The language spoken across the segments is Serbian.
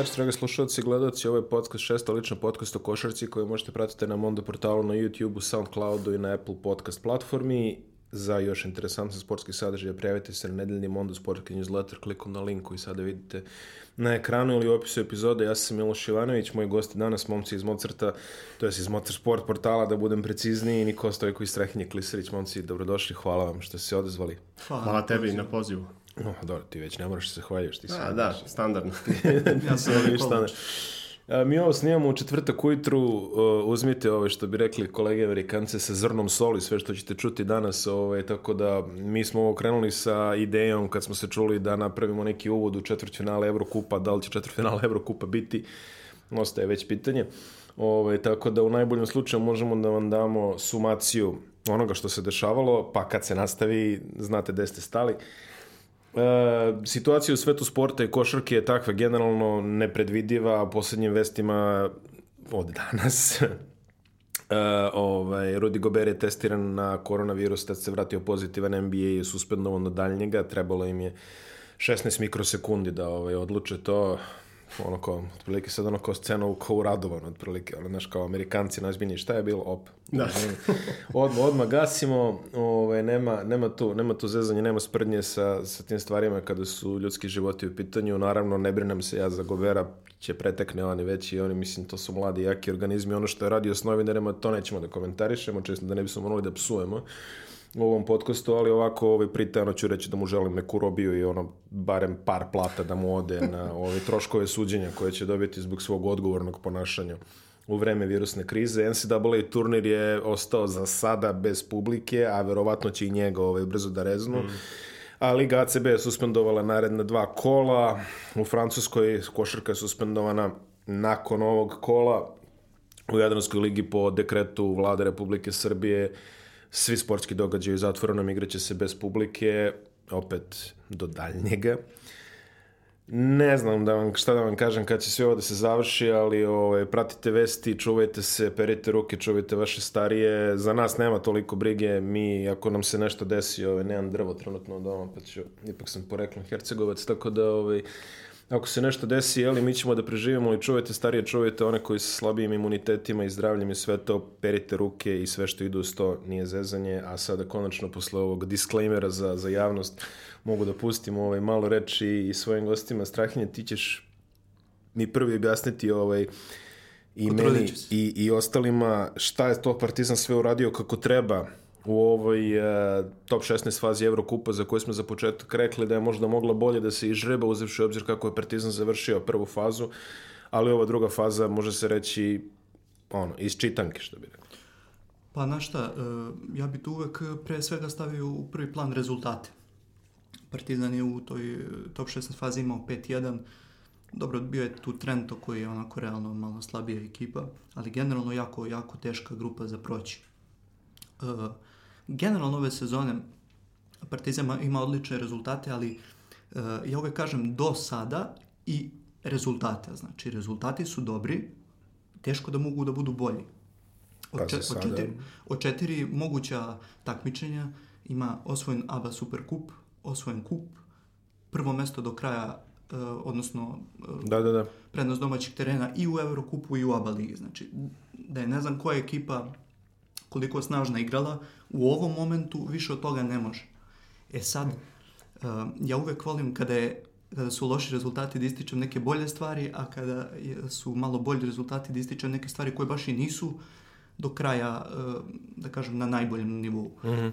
večer, dragi slušalci i gledalci. Ovo je podcast, šesta lična podcast o košarci koju možete pratiti na Mondo portalu, na YouTube-u, Soundcloudu i na Apple podcast platformi. Za još interesantne sportske sadržaje prijavite se na nedeljni Mondo sportski newsletter klikom na link koji sada vidite na ekranu ili u opisu epizode. Ja sam Miloš Ivanović, moji gosti danas, momci iz Mozarta, to je iz Mozart Sport portala, da budem precizniji, Niko Stojko i Strahinje Klisarić. Momci, dobrodošli, hvala vam što ste se odezvali. Hvala, hvala tebi na pozivu. No, dobro, ti već ne moraš se zahvaljuš. Ti A, da, standardno. ja sam standard. A, mi ovo snimamo u četvrtak ujutru, uh, uzmite ove što bi rekli kolege Amerikance sa zrnom soli, sve što ćete čuti danas, ove, tako da mi smo ovo krenuli sa idejom kad smo se čuli da napravimo neki uvod u četvrtfinale Evrokupa, da li će četvrtfinale Evrokupa biti, ostaje već pitanje. Ove, tako da u najboljem slučaju možemo da vam damo sumaciju onoga što se dešavalo, pa kad se nastavi, znate gde ste stali. E, situacija u svetu sporta i košarke je takva generalno nepredvidiva, a poslednjim vestima od danas e, ovaj, Rudy Gobert je testiran na koronavirus, tad se vratio pozitivan, NBA je suspendovan do daljnjega, trebalo im je 16 mikrosekundi da ovaj, odluče to ono kao, otprilike sad ono kao scena u, kao Radovan, otprilike, ono, znaš, kao Amerikanci najzbiljniji, šta je bilo? Op. Da. odmah, odmah gasimo, ovaj, nema, nema, tu, nema tu zezanje, nema sprdnje sa, sa tim stvarima kada su ljudski životi u pitanju, naravno ne brinem se ja za Gobera, će pretekne oni veći, oni mislim to su mladi, jaki organizmi, ono što je radio s novinarima, to nećemo da komentarišemo, često da ne bismo morali da psujemo u ovom podcastu, ali ovako ovaj, pritajno ću reći da mu želim neku robiju i ono, barem par plata da mu ode na ove troškove suđenja koje će dobiti zbog svog odgovornog ponašanja u vreme virusne krize. NCAA turnir je ostao za sada bez publike, a verovatno će i njega ovaj, brzo da reznu. Mm. A Liga ACB je suspendovala naredne dva kola. U Francuskoj košarka je suspendovana nakon ovog kola. U Jadranskoj ligi po dekretu vlade Republike Srbije svi sportski događaji u zatvorenom igraće se bez publike, opet do daljnjega. Ne znam da vam, šta da vam kažem kad će sve ovo da se završi, ali ove, ovaj, pratite vesti, čuvajte se, perite ruke, čuvajte vaše starije. Za nas nema toliko brige, mi ako nam se nešto desi, ove, ovaj, nemam drvo trenutno doma, pa ću, ipak sam poreklom Hercegovac, tako da ove, ovaj, ako se nešto desi, jeli, mi ćemo da preživimo i čuvajte starije, čuvajte one koji su slabijim imunitetima i zdravljem i sve to, perite ruke i sve što idu uz to nije zezanje, a sada konačno posle ovog disclaimera za, za javnost mogu da pustim ovaj malo reči i svojim gostima. Strahinje, ti ćeš mi prvi objasniti ovaj, i meni i, i ostalima šta je to Partizan sve uradio kako treba u ovoj uh, top 16 fazi Evrokupa za koju smo za početak rekli da je možda mogla bolje da se izžreba uzevši obzir kako je Partizan završio prvu fazu, ali ova druga faza može se reći ono, iz čitanke što bi rekao. Pa na šta, uh, ja bi tu uvek pre svega stavio u prvi plan rezultate. Partizan je u toj top 16 fazi imao 5-1, dobro, bio je tu Trento koji je onako realno malo slabija ekipa, ali generalno jako, jako teška grupa za proći. Uh, generalno ove sezone Partizan ima odlične rezultate, ali uh, ja uvek kažem do sada i rezultate. Znači, rezultati su dobri, teško da mogu da budu bolji. Od, če, od, četiri, od četiri moguća takmičenja ima osvojen ABA Superkup, osvojen kup, prvo mesto do kraja, uh, odnosno uh, da, da, da. prednost domaćih terena i u Eurokupu i u ABA ligi. Znači, da je ne znam koja ekipa koliko snažna igrala, u ovom momentu više od toga ne može. E sad, uh, ja uvek volim kada, je, kada su loši rezultati da ističem neke bolje stvari, a kada su malo bolji rezultati da ističem neke stvari koje baš i nisu do kraja, uh, da kažem, na najboljem nivou. Mm -hmm.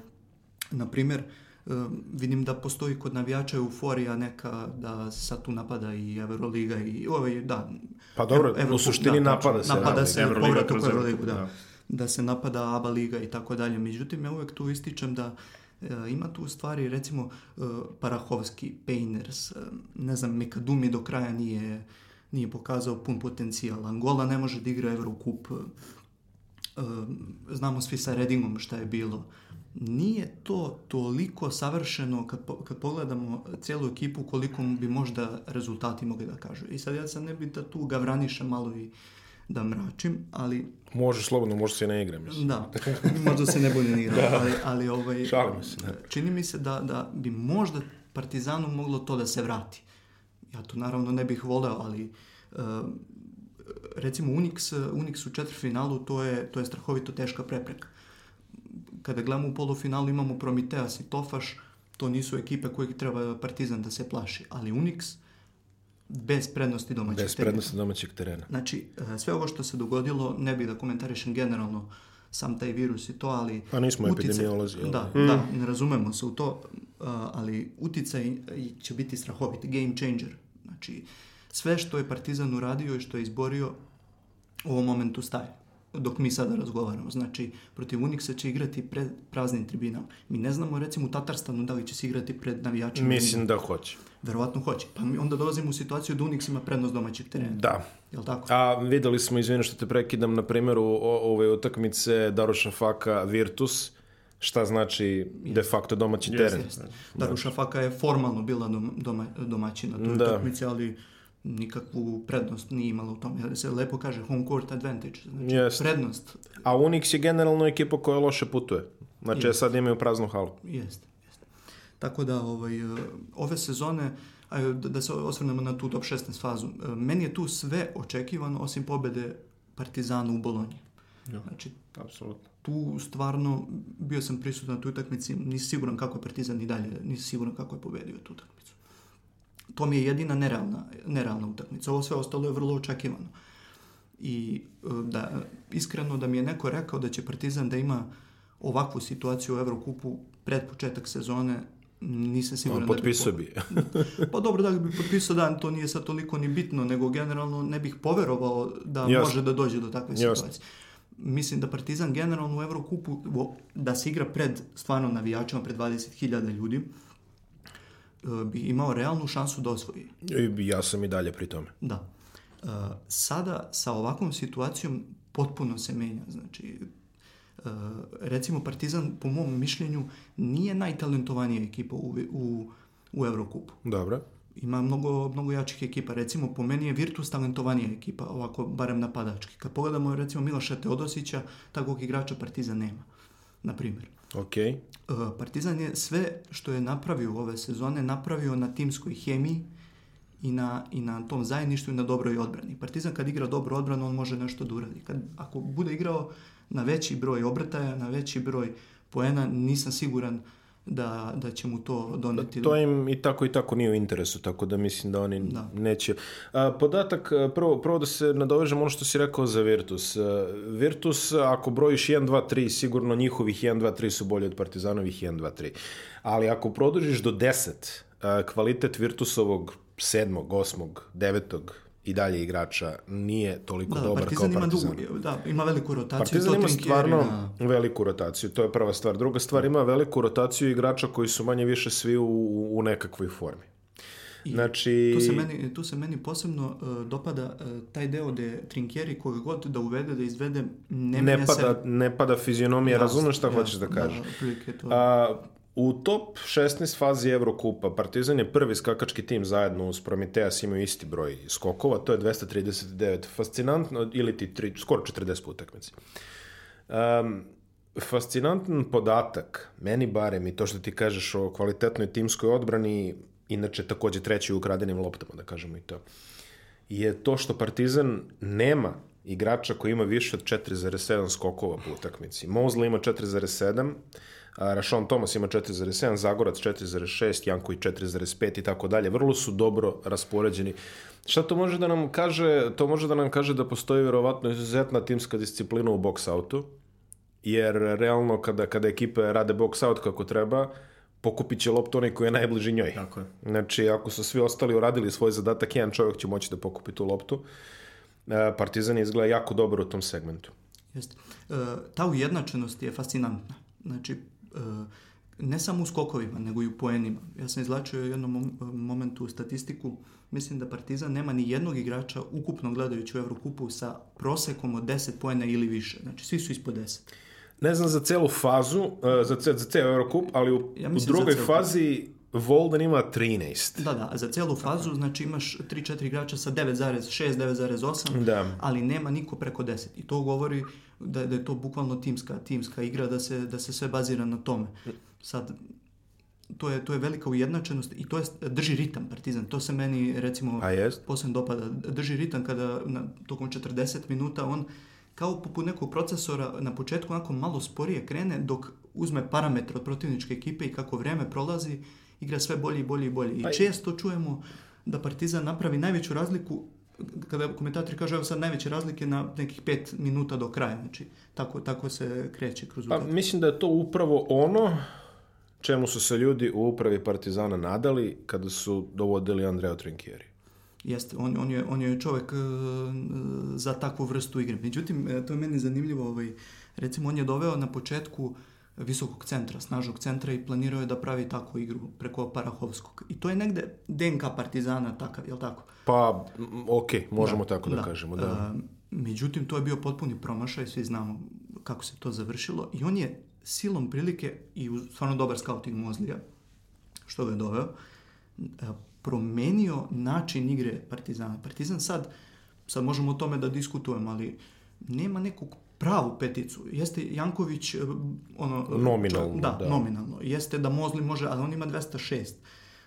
Naprimer, uh, vidim da postoji kod navijača euforija neka da sad tu napada i Euroliga i ovaj, da. Pa dobro, Euro, u suštini da, napada se. Napada se povratak u Euroligu, da. da da se napada ABA liga i tako dalje. Međutim, ja uvek tu ističem da e, ima tu stvari, recimo e, Parahovski, Painters, e, ne znam, Mekadumi do kraja nije, nije pokazao pun potencijal. Angola ne može da igra Eurocup. E, znamo svi sa Redingom šta je bilo. Nije to toliko savršeno kad, kad pogledamo cijelu ekipu koliko bi možda rezultati mogli da kažu. I sad ja sam ne bih da tu gavranišem malo i da mračim, ali... Možeš slobodno, možda se ne igram. Mislim. Da, možda se ne bolje ne igram, da. ali, ali ovaj, Šalim se, da. čini mi se da, da bi možda Partizanu moglo to da se vrati. Ja to naravno ne bih voleo, ali uh, recimo Unix, Unix u četvrfinalu to je, to je strahovito teška prepreka. Kada gledamo u polufinalu imamo Prometeas i Tofaš, to nisu ekipe koje treba Partizan da se plaši, ali Unix bez prednosti domaćeg Bez terena. prednosti domaćeg terena. Znači, e, sve ovo što se dogodilo, ne bih da komentarišem generalno sam taj virus i to, ali... Pa nismo uticaj- epidemiolozi? Da, da, ne razumemo se u to, a, ali uticaj će biti strahovit, game changer. Znači, sve što je Partizan uradio i što je izborio, u ovom momentu staje dok mi sada razgovaramo. Znači, protiv Unixa će igrati pred praznim tribinama. Mi ne znamo, recimo, u Tatarstanu da li će se igrati pred navijačima. Mislim da hoće. Verovatno hoće. Pa mi onda dolazimo u situaciju da Unix ima prednost domaćeg terena. Da. Jel tako? A videli smo, izvini što te prekidam, na primjeru o- ove utakmice Daruša Faka Virtus, šta znači de facto domaći teren. Jeste. Daruša Faka je formalno bila doma, doma, domaćina toj Da. utakmici, ali nikakvu prednost nije imala u tome. Jer se lepo kaže home court advantage. Znači, Jeste. prednost A Unix je generalno ekipa koja loše putuje. Znači, sad imaju praznu halu. jeste. Tako da ovaj, e, ove sezone, da, da se osvrnemo na tu top 16 fazu, e, meni je tu sve očekivano osim pobede Partizana u Bolonji. Ja. Znači, Apsolutno. tu stvarno bio sam prisutan na toj utakmici, nisi siguran kako je Partizan i dalje, nisi siguran kako je pobedio tu utakmicu. To mi je jedina nerealna, nerealna utakmica. Ovo sve ostalo je vrlo očekivano. I e, da, iskreno da mi je neko rekao da će Partizan da ima ovakvu situaciju u Evrokupu pred početak sezone, nisam siguran Potpisao da bi. bi... Pa dobro da bi potpisao da to nije sad toliko ni bitno, nego generalno ne bih poverovao da Jasno. može da dođe do takve Jasno. situacije. Mislim da Partizan generalno u Evrokupu, da se igra pred stvarno navijačima, pred 20.000 ljudi, e, bi imao realnu šansu da osvoji. Ja sam i dalje pri tome. Da. E, sada sa ovakvom situacijom potpuno se menja. Znači, recimo Partizan, po mom mišljenju, nije najtalentovanija ekipa u, u, u Evrokupu. Dobro. Ima mnogo, mnogo jačih ekipa. Recimo, po meni je Virtus talentovanija ekipa, ovako, barem napadački. Kad pogledamo, recimo, Miloša Teodosića, takvog igrača Partizan nema, na primjer. Ok. E, Partizan je sve što je napravio ove sezone napravio na timskoj hemiji i na, i na tom zajedništvu i na dobroj odbrani. Partizan kad igra dobro odbranu, on može nešto da uradi. Kad, ako bude igrao na veći broj obrtaja, na veći broj poena, nisam siguran da, da će mu to doneti. To im i tako i tako nije u interesu, tako da mislim da oni Da. neće. A, podatak, prvo, prvo da se nadovežem ono što si rekao za Virtus. Virtus, ako brojiš 1, 2, 3, sigurno njihovih 1, 2, 3 su bolji od Partizanovih 1, 2, 3. Ali ako produžiš do 10, a, kvalitet Virtusovog 7, 8, 9 i dalje igrača nije toliko da, dobar Partizan kao ima, Partizan. dugu, da, ima veliku rotaciju. Partizan ima stvarno da. veliku rotaciju, to je prva stvar. Druga stvar, ima veliku rotaciju igrača koji su manje više svi u, u nekakvoj formi. I Znači, Tu se meni, tu se meni posebno uh, dopada uh, taj deo gde Trinkieri koga god da uvede, da izvede, ne, ne, pada, se... ne pada fizionomija, Jasno, razumeš šta jasno, hoćeš da kažeš. Da, to. A, u top 16 fazi Evrokupa Partizan je prvi skakački tim zajedno uz Prometeas imaju isti broj skokova, to je 239. Fascinantno, ili ti tri, skoro 40 po utakmici. Um, fascinantan podatak, meni barem i to što ti kažeš o kvalitetnoj timskoj odbrani, inače takođe treći u ukradenim loptama, da kažemo i to, je to što Partizan nema igrača koji ima više od 4,7 skokova po utakmici. Mosley ima 4,7, a Rašon Thomas ima 4,7, Zagorac 4,6, Janković 4,5 i tako dalje. Vrlo su dobro raspoređeni. Šta to može da nam kaže? To može da nam kaže da postoji verovatno izuzetna timska disciplina u box-outu, jer realno kada, kada ekipe rade box-out kako treba, pokupit će loptu onaj koji je najbliži njoj. Tako je. Znači, ako su svi ostali uradili svoj zadatak, jedan čovjek će moći da pokupi tu loptu. E, Partizan izgleda jako dobro u tom segmentu. Jeste. E, ta ujednačenost je fascinantna. Znači, ne samo u skokovima, nego i u poenima. Ja sam izlačio u jednom mom- momentu statistiku. Mislim da Partizan nema ni jednog igrača ukupno gledajući u Evrokupu sa prosekom od 10 poena ili više. Znači, svi su ispod 10. Ne znam za celu fazu, e, za, ce, za ceo Eurocup, ali u, Ja u drugoj fazi Volden ima 13. Da, da, za celu fazu znači imaš 3-4 igrača sa 9,6, 9,8, Da. ali nema niko preko 10. I to govori da, da je to bukvalno timska, timska igra, da se, da se sve bazira na tome. Sad, to je, to je velika ujednačenost i to je, drži ritam Partizan. To se meni, recimo, posebno dopada. Drži ritam kada na, tokom 40 minuta on kao poput nekog procesora na početku onako malo sporije krene dok uzme parametre od protivničke ekipe i kako vrijeme prolazi igra sve bolje i bolje i bolje. I Pa često čujemo da Partizan napravi najveću razliku kada komentatori kažu evo sad najveće razlike na nekih pet minuta do kraja. Znači, tako, tako se kreće kroz Pa utakmicu. mislim da je to upravo ono čemu su se ljudi u upravi Partizana nadali kada su dovodili Andrea Trinkieri. Jeste, on, on, je, on je čovjek e, za takvu vrstu igre. Međutim, e, to je meni zanimljivo. Ovaj, recimo, on je doveo na početku visokog centra, snažnog centra i planirao je da pravi takvu igru preko Parahovskog. I to je negde DNK Partizana takav, jel tako? Pa, ok, možemo tako da, kažemo. Da. A, međutim, to je bio potpuni promašaj, svi znamo kako se to završilo. I on je silom prilike i stvarno dobar scouting Mozlija, što ga je doveo, a, promenio način igre Partizana. Partizan sad, sad možemo o tome da diskutujemo, ali nema nekog pravu peticu. Jeste Janković e, ono... Nominalno, Da, da. nominalno. Jeste da Mozli može, ali on ima 206.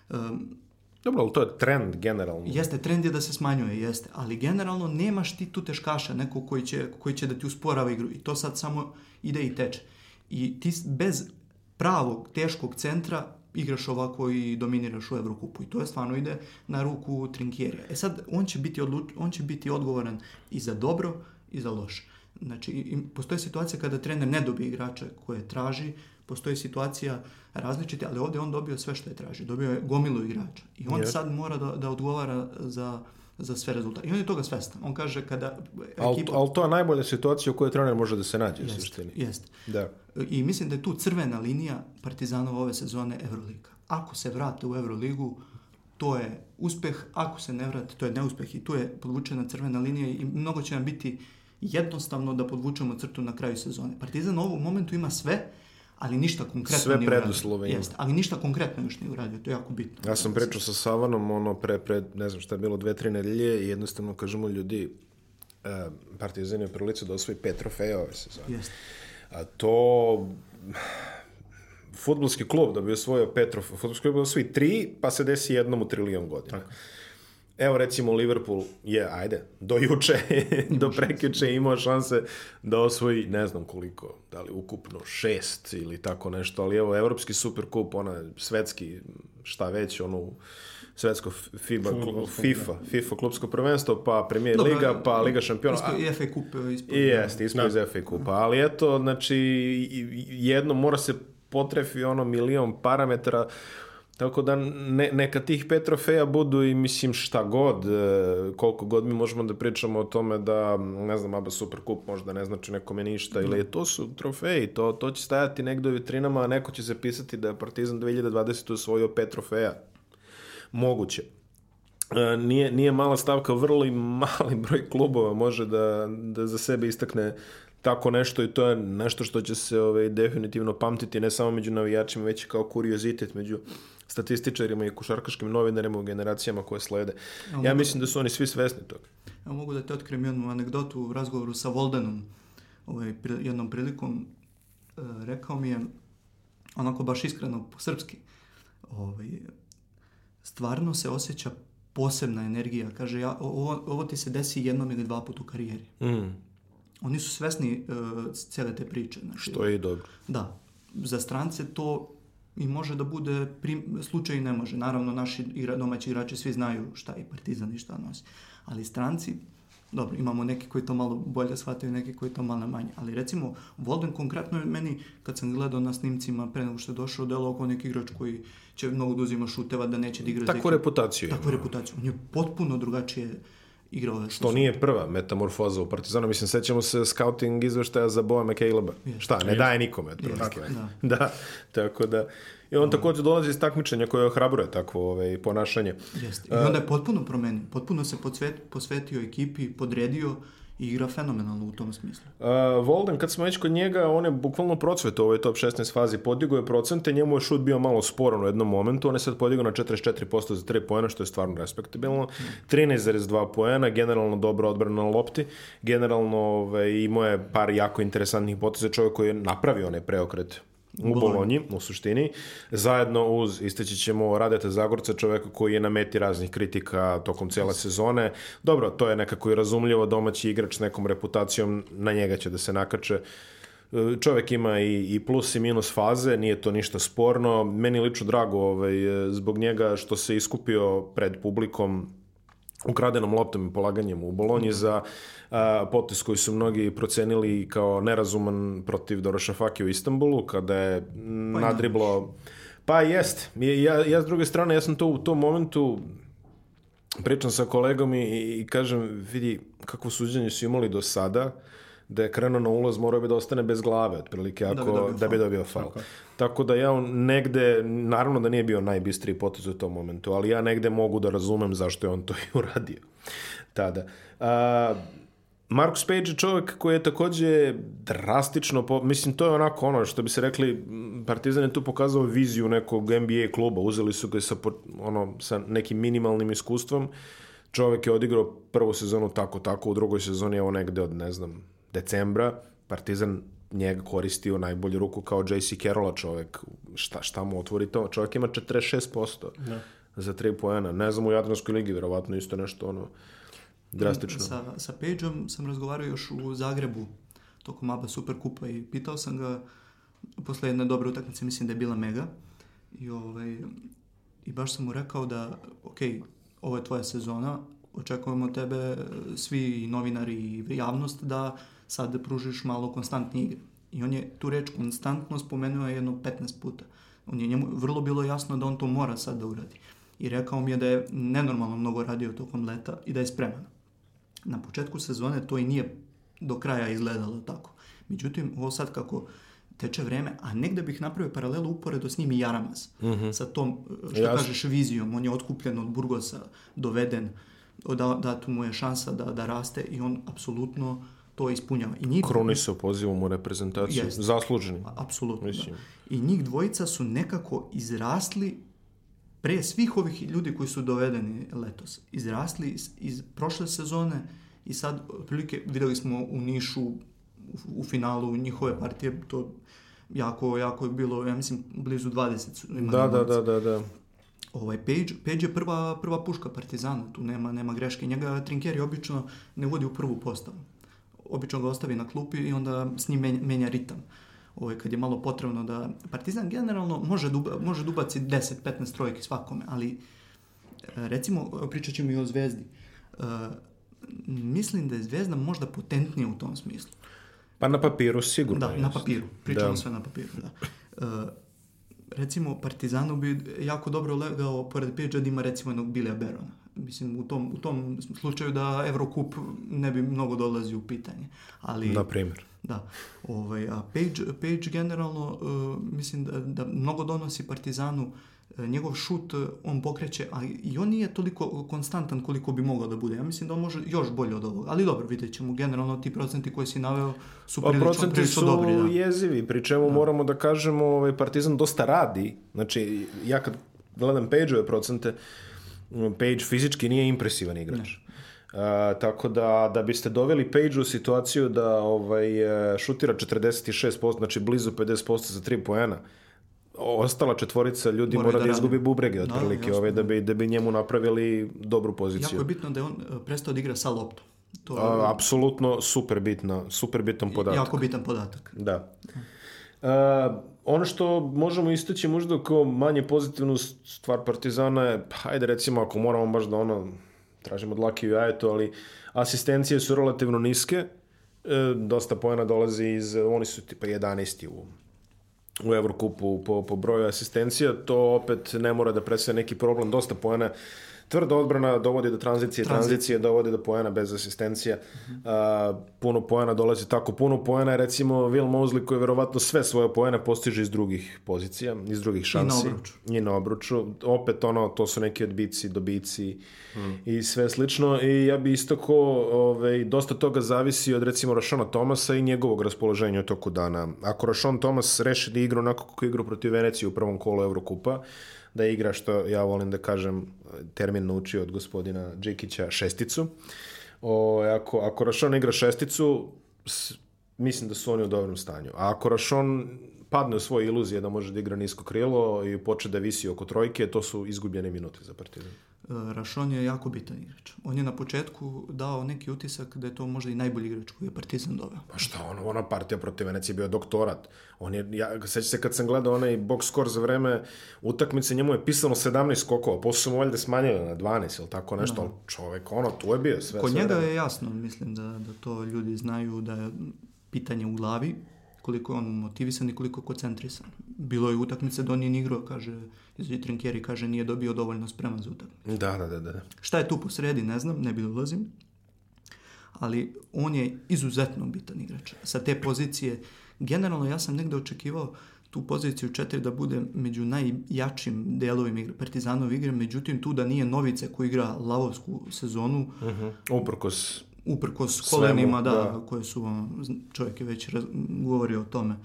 Um, Dobro, ali to je trend generalno. Jeste, trend je da se smanjuje, jeste, ali generalno nemaš ti tu teškaša, neko koji će, koji će da ti usporava igru i to sad samo ide i teče. I ti bez pravog, teškog centra igraš ovako i dominiraš u Evrokupu i to je stvarno ide na ruku Trinkjerija. E sad, on će biti, odluč, on će biti odgovoran i za dobro i za loše. Znači, postoji situacija kada trener ne dobije igrača koje traži, postoji situacija različite, ali ovdje je on dobio sve što je tražio. Dobio je gomilu igrača. I on sad mora da, da odgovara za, za sve rezultate. I on je toga svestan. On kaže kada Ali ekipa... al to je najbolja situacija u kojoj trener može da se nađe u Jest, suštini. jest. Da. I mislim da je tu crvena linija Partizanova ove sezone Euroliga. Ako se vrate u Euroligu, to je uspeh, ako se ne vrate, to je neuspeh i tu je podvučena crvena linija i mnogo će nam biti jednostavno da podvučemo crtu na kraju sezone. Partizan u ovom momentu ima sve, ali ništa konkretno Sve nije preduslove ima. Jeste, ali ništa konkretno još nije uradio, to je jako bitno. Ja sam pričao sa Savanom ono pre, pre ne znam šta je bilo, dve, tri nedelje i jednostavno kažemo ljudi e, Partizan je u prilici da osvoji pet trofeja ove sezone. Jeste. A to futbolski klub da bi osvojio pet trofeja, futbolski klub da osvoji tri, pa se desi jednom u trilion godina. Evo recimo Liverpool je, ajde, do juče, do prekjuče imao šanse da osvoji ne znam koliko, da li ukupno šest ili tako nešto, ali evo evropski superkup, ona svetski, šta već, ono svetsko FIBA, FIFA, FIFA klubsko prvenstvo, pa Premier Dobro, Liga, pa Liga šampiona. Isto i FA Kup e, ispod. I jeste, ispod iz FA kupa. Ali eto, znači, jedno mora se potrefi ono milion parametara, tako da ne, neka tih pet trofeja budu i mislim šta god, e, koliko god mi možemo da pričamo o tome da, ne znam, ABA Superkup možda ne znači nekome ništa, ili to su trofeji, to, to će stajati negde u vitrinama, a neko će se pisati da je Partizan 2020. osvojio pet trofeja. Moguće. E, nije, nije mala stavka, vrlo i mali broj klubova može da, da za sebe istakne tako nešto i to je nešto što će se ovaj, definitivno pamtiti ne samo među navijačima, već kao kuriozitet među statističarima i košarkaškim novinarima u generacijama koje slede. Ja mislim da su oni svi svesni toga. Ja mogu da te otkrijem jednu anegdotu u razgovoru sa Voldenom ovaj, jednom prilikom. E, rekao mi je, onako baš iskreno po srpski, ovaj, stvarno se osjeća posebna energija. Kaže, ja, ovo, ovo ti se desi jednom ili dva puta u karijeri. Mm, Oni su svesni uh, cijele te priče. Znači, to je i dobro. Da, za strance to i može da bude prim, slučaj i ne može. Naravno, naši igra, domaći igrači svi znaju šta je Partizan i šta nosi. Ali stranci, dobro, imamo neki koji to malo bolje shvataju, neki koji to malo manje. Ali recimo, Volden konkretno je meni, kad sam gledao na snimcima pre nego što je došao, delo oko neki igrač koji će mnogo da uzima šuteva, da neće da igra Takvu reputaciju. Takvu reputaciju. On je potpuno drugačije igrao ove To nije prva metamorfoza u Partizanu. Mislim, sećamo se scouting izveštaja za Boja McCaleba. Šta, ne daje nikome. otprilike. da. da, tako da. I on također dolazi iz takmičenja koje ohrabruje takvo ovaj, ponašanje. Jeste. I onda je potpuno promenio. Potpuno se posvetio ekipi, podredio i igra fenomenalno u tom smislu. Uh, Volden, kad smo već kod njega, on je bukvalno procvetao u ovoj top 16 fazi. Podigao je procente, njemu je šut bio malo sporan u jednom momentu, on je sad podigao na 44% za 3 poena, što je stvarno respektabilno. 13,2 poena, generalno dobra odbrana na lopti. Generalno ovaj, imao je par jako interesantnih poteza, čovjek koji je napravio onaj preokret u Bolonji, u suštini, zajedno uz, isteći ćemo, Radeta Zagorca, čoveka koji je na meti raznih kritika tokom cijele sezone. Dobro, to je nekako i razumljivo, domaći igrač s nekom reputacijom, na njega će da se nakače. Čovek ima i, i plus i minus faze, nije to ništa sporno. Meni lično drago ovaj, zbog njega što se iskupio pred publikom ukradenom loptom i polaganjem u Bolonji za a, potes koji su mnogi procenili kao nerazuman protiv Doroša Faki u Istanbulu, kada je Pa nadriblo... Pa jest. Ja, ja s druge strane, ja sam to u tom momentu pričam sa kolegom i, i kažem, vidi kakvo suđenje su imali do sada, da je krenuo na ulaz, morao bi da ostane bez glave, otprilike, ako, bi dobio da bi dobio faul. Tako da ja on negde, naravno da nije bio najbistriji potez u tom momentu, ali ja negde mogu da razumem zašto je on to i uradio tada. A, Marcus Page je čovjek koji je takođe drastično, po, mislim to je onako ono što bi se rekli, Partizan je tu pokazao viziju nekog NBA kluba, uzeli su ga sa, ono, sa nekim minimalnim iskustvom, čovjek je odigrao prvu sezonu tako tako, u drugoj sezoni je ovo negde od, ne znam, decembra, Partizan njega koristio najbolju ruku kao JC Carrolla čovjek, šta, šta mu otvori to, čovjek ima 46% Da. za 3 poena, ne znam u Jadranskoj ligi, verovatno isto nešto ono, drastično. Sa, sa Pageom sam razgovarao još u Zagrebu tokom ABA Superkupa i pitao sam ga posle jedne dobre utakmice, mislim da je bila mega i, ovaj, i baš sam mu rekao da ok, ovo je tvoja sezona, očekujemo tebe svi novinari i javnost da sad pružiš malo konstantne igre. I on je tu reč konstantno spomenuo jedno 15 puta. On je njemu vrlo bilo jasno da on to mora sad da uradi. I rekao mi je da je nenormalno mnogo radio tokom leta i da je spreman. Na početku sezone to i nije do kraja izgledalo tako. Međutim, ovo sad kako teče vreme, a negde bih napravio paralelu uporedo s njim i Jaramaz. Sa tom, što Jasno. kažeš, vizijom. On je otkupljen od Burgosa, doveden, da, da tu mu je šansa da, da raste i on apsolutno to ispunjava. I njih, Krunisao pozivom u reprezentaciju. Jest. Zasluženi. Apsolutno, Mislim. da. I njih dvojica su nekako izrasli pre svih ovih ljudi koji su dovedeni letos. Izrasli iz, iz prošle sezone i sad, otprilike, videli smo u Nišu u, u finalu njihove partije, to jako, jako je bilo, ja mislim, blizu 20 su imali Da, da, da, da, da. Ovaj Page, Page je prva, prva puška Partizana, tu nema, nema greške. Njega Trinkeri obično ne vodi u prvu postavu. Obično ga ostavi na klupi i onda s njim menja, ritam. Ovaj, kad je malo potrebno da... Partizan generalno može da, uba- može da ubaci 10-15 trojki svakome, ali e, recimo, pričat ćemo i o Zvezdi. E, mislim da je Zvezda možda potentnija u tom smislu. Pa na papiru sigurno. Da, jest. na papiru. Pričamo Da. sve na papiru, da. E, recimo, Partizanu bi jako dobro legao, pored Pidža, da ima recimo jednog Bilija Berona. Mislim, u tom, u tom slučaju da Eurocup ne bi mnogo dolazio u pitanje. Ali, Na primjer. da. Ovaj, a Page, Page generalno, e, mislim da, da mnogo donosi Partizanu, E, njegov šut e, on pokreće, a i on nije toliko konstantan koliko bi mogao da bude. Ja mislim da on može još bolje od ovoga. Ali dobro, vidjet ćemo. Generalno ti procenti koje si naveo su Pa prilično, procenti prilično su dobri. Da. jezivi, pri čemu moramo da kažemo ovaj, Partizan dosta radi. Znači, ja kad gledam Page-ove procente, m, Page fizički nije impresivan igrač. A, tako da, da biste doveli Page u situaciju da ovaj, e, šutira 46%, znači blizu 50% za 3 poena, ostala četvorica ljudi Moraju mora da da, izgubi bubrege Da, otprilike, jasno. ovaj, da, bi, da bi njemu napravili dobru poziciju. Jako je bitno da je on e, prestao da igra sa loptom. To je A, apsolutno super bitno, super bitan podatak. jako bitan podatak. Da. Uh, ono što možemo istaći možda kao manje pozitivnu stvar Partizana je, pa, hajde recimo ako moramo baš da ono, tražimo dlake u jajetu, ali asistencije su relativno niske, e, dosta pojena dolazi iz, oni su tipa 11. u u Evrokupu po, po broju asistencija, to opet ne mora da predstavlja neki problem, dosta poena tvrda odbrana dovodi do tranzicije, tranzicije dovodi do poena bez asistencija. A, puno poena dolazi tako. Puno poena je recimo Will Mosley koji verovatno sve svoje poene postiže iz drugih pozicija, iz drugih šansi. obruču. I na obruču. Opet ono, to su neki odbici, dobici i sve slično. I ja bi istako, ovaj, dosta toga zavisi od recimo Rašona Tomasa i njegovog raspoloženja u toku dana. Ako Rašon Tomas reši da igra onako kako je igrao protiv Venecije u prvom kolu Evrokupa, da igra što ja volim da kažem termin naučio od gospodina Džikića šesticu. O, ako, ako Rašon igra šesticu, s- mislim da su oni u dobrom stanju. A ako Rašon padne u svoje iluzije da može da igra nisko krilo i poče da visi oko trojke, to su izgubljene minute za Partizan. E, Rašon je jako bitan igrač. On je na početku dao neki utisak da je to možda i najbolji igrač koji je Partizan doveo. Pa šta, ono, ona partija protiv Venecije je bio doktorat. On je, ja, seća se kad sam gledao onaj box score za vreme utakmice, njemu je pisano 17 skokova, posle su mu valjda smanjili na 12 ili tako nešto, ali čovek, ono, tu je bio sve. Kod sve njega vreme. je jasno, mislim da, da to ljudi znaju da je pitanje u glavi, koliko je on motivisan i koliko je koncentrisan. Bilo je utakmice da on nije ni igrao, kaže, izađe Trinkjeri, kaže, nije dobio dovoljno spreman za utakmicu. Da, da, da, da. Šta je tu po sredi, ne znam, ne bi da ulazim. Ali on je izuzetno bitan igrač. Sa te pozicije, generalno ja sam negde očekivao tu poziciju 4 da bude među najjačim delovima igre, Partizanove igre, međutim tu da nije Novice koji igra lavovsku sezonu, Uh -huh. Uprkos, uprkos kolenima, da, da. koje su, zn- čovjek je već raz, govorio o tome,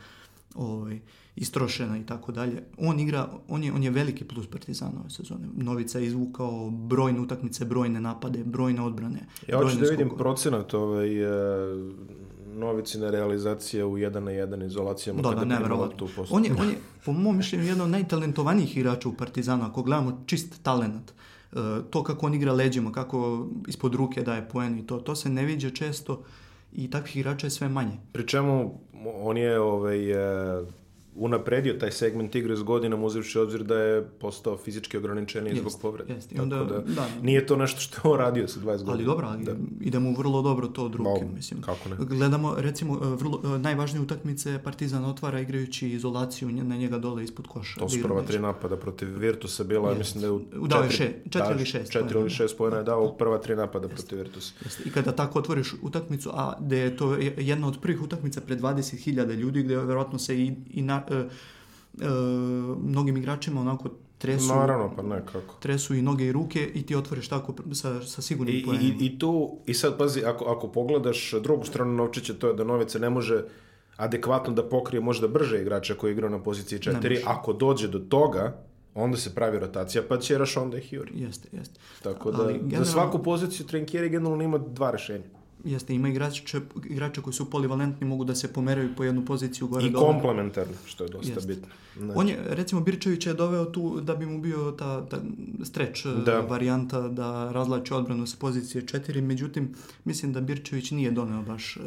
ovaj, istrošena i tako dalje. On igra, on je, on je veliki plus Partizana ove sezone. Novica je izvukao brojne utakmice, brojne napade, brojne odbrane. ja hoću da vidim skokove. procenat ovaj, e, novicine realizacije u 1 na 1 izolacijama Da, da, kada postu. On je, on je, po mom mišljenju, jedan od najtalentovanijih igrača u Partizanu. Ako gledamo čist talent, e, to kako on igra leđima, kako ispod ruke daje poen i to, to se ne viđa često i takvih igrača je sve manje. Pri čemu on je ovaj, e, unapredio taj segment igre s godinom uzevši obzir da je postao fizički ograničeniji Jest, zbog povrede. jest. I onda- da, da. nije to nešto što je on radio sa 20 godina. Ali dobro, ali Da. ide mu vrlo dobro to od ruke, Ma, mislim. kako ne. Gledamo, recimo, e, vrlo, e, najvažnije utakmice Partizan otvara igrajući izolaciju na njega dole ispod koša. To da su prva tri napada protiv Virtusa bila, Jest. mislim da je u Dao je četiri, še- četiri ili šest Četiri ili da. šest pojena je dao u prva tri napada protiv Virtusa. Jeste. I kada tako otvoriš utakmicu, a da je to je- jedna od prvih utakmica pred 20.000 ljudi, gde verovatno se i, i na, mnogim igračima onako tresu, Naravno, pa ne, kako. tresu i noge i ruke i ti otvoriš tako sa, sa sigurnim I, poenima. i, I tu, i sad pazi, ako, ako pogledaš drugu stranu novčića, to je da Novica ne može adekvatno da pokrije možda brže igrača koji igra na poziciji 4. može. Ako dođe do toga, onda se pravi rotacija, pa će Rašonda i Hjuri. Jeste, jeste. Tako da, Ali za generalno- svaku poziciju Trenkjeri generalno ima dva rešenja. Jeste, ima igrače, igrače koji su polivalentni, mogu da se pomeraju po jednu poziciju gore I dole. komplementarno, što je dosta Jeste. bitno. Ne. On je, recimo, Birčević je doveo tu da bi mu bio ta, ta streč Da. da. varijanta da razlači odbranu sa pozicije 4, međutim, mislim da Birčević nije doneo baš e,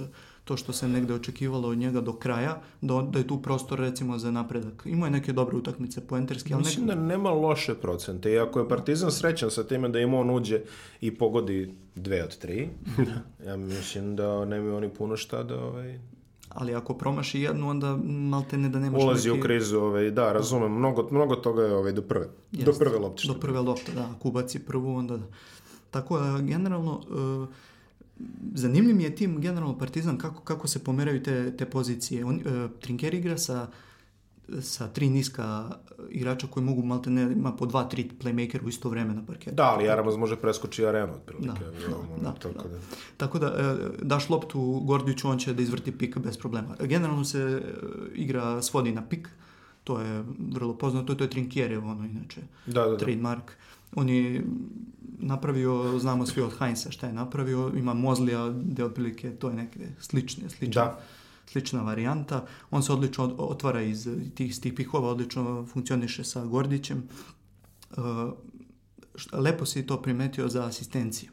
to što se negde očekivalo od njega do kraja, da, on- da je tu prostor recimo za napredak. Imao je neke dobre utakmice poenterski, ali Mislim nek... da nema loše procente. I ako je Partizan srećan sa time da im on uđe i pogodi dve od tri, ja mislim da nemaju oni puno šta da... Ovaj, ali ako promaši jednu, onda malte ne da nemaš ulazi neki... u krizu, ovaj, da, razumem, mnogo, mnogo toga je ovaj, do prve, do Jeste. prve lopte. Do prve lopte, da. Ako ubaci prvu, onda da. Tako da, generalno, e, zanimljiv mi je tim, generalno, Partizan, kako, kako se pomeraju te, te pozicije. On, e, Trinker igra sa sa tri niska igrača koji mogu malte ne, ima po dva, tri playmaker u isto vreme na parketu. Da, ali Jaramaz može preskoči arenu, otprilike. Da, ono, da, tako da. da. Tako da, e, daš loptu Gordiću, on će da izvrti pik bez problema. Generalno se e, igra svodi na pik, to je vrlo poznato, to je Trinkjerev, ono inače, Da, da, da. trademark. On je napravio, znamo svi od Heinza šta je napravio, ima Mozlija, gde otprilike to je neke slične, slična, Da. slična varijanta. On se odlično od- otvara iz tih, iz tih pikova, odlično funkcioniše sa Gordićem. E, lepo si to primetio za asistencije.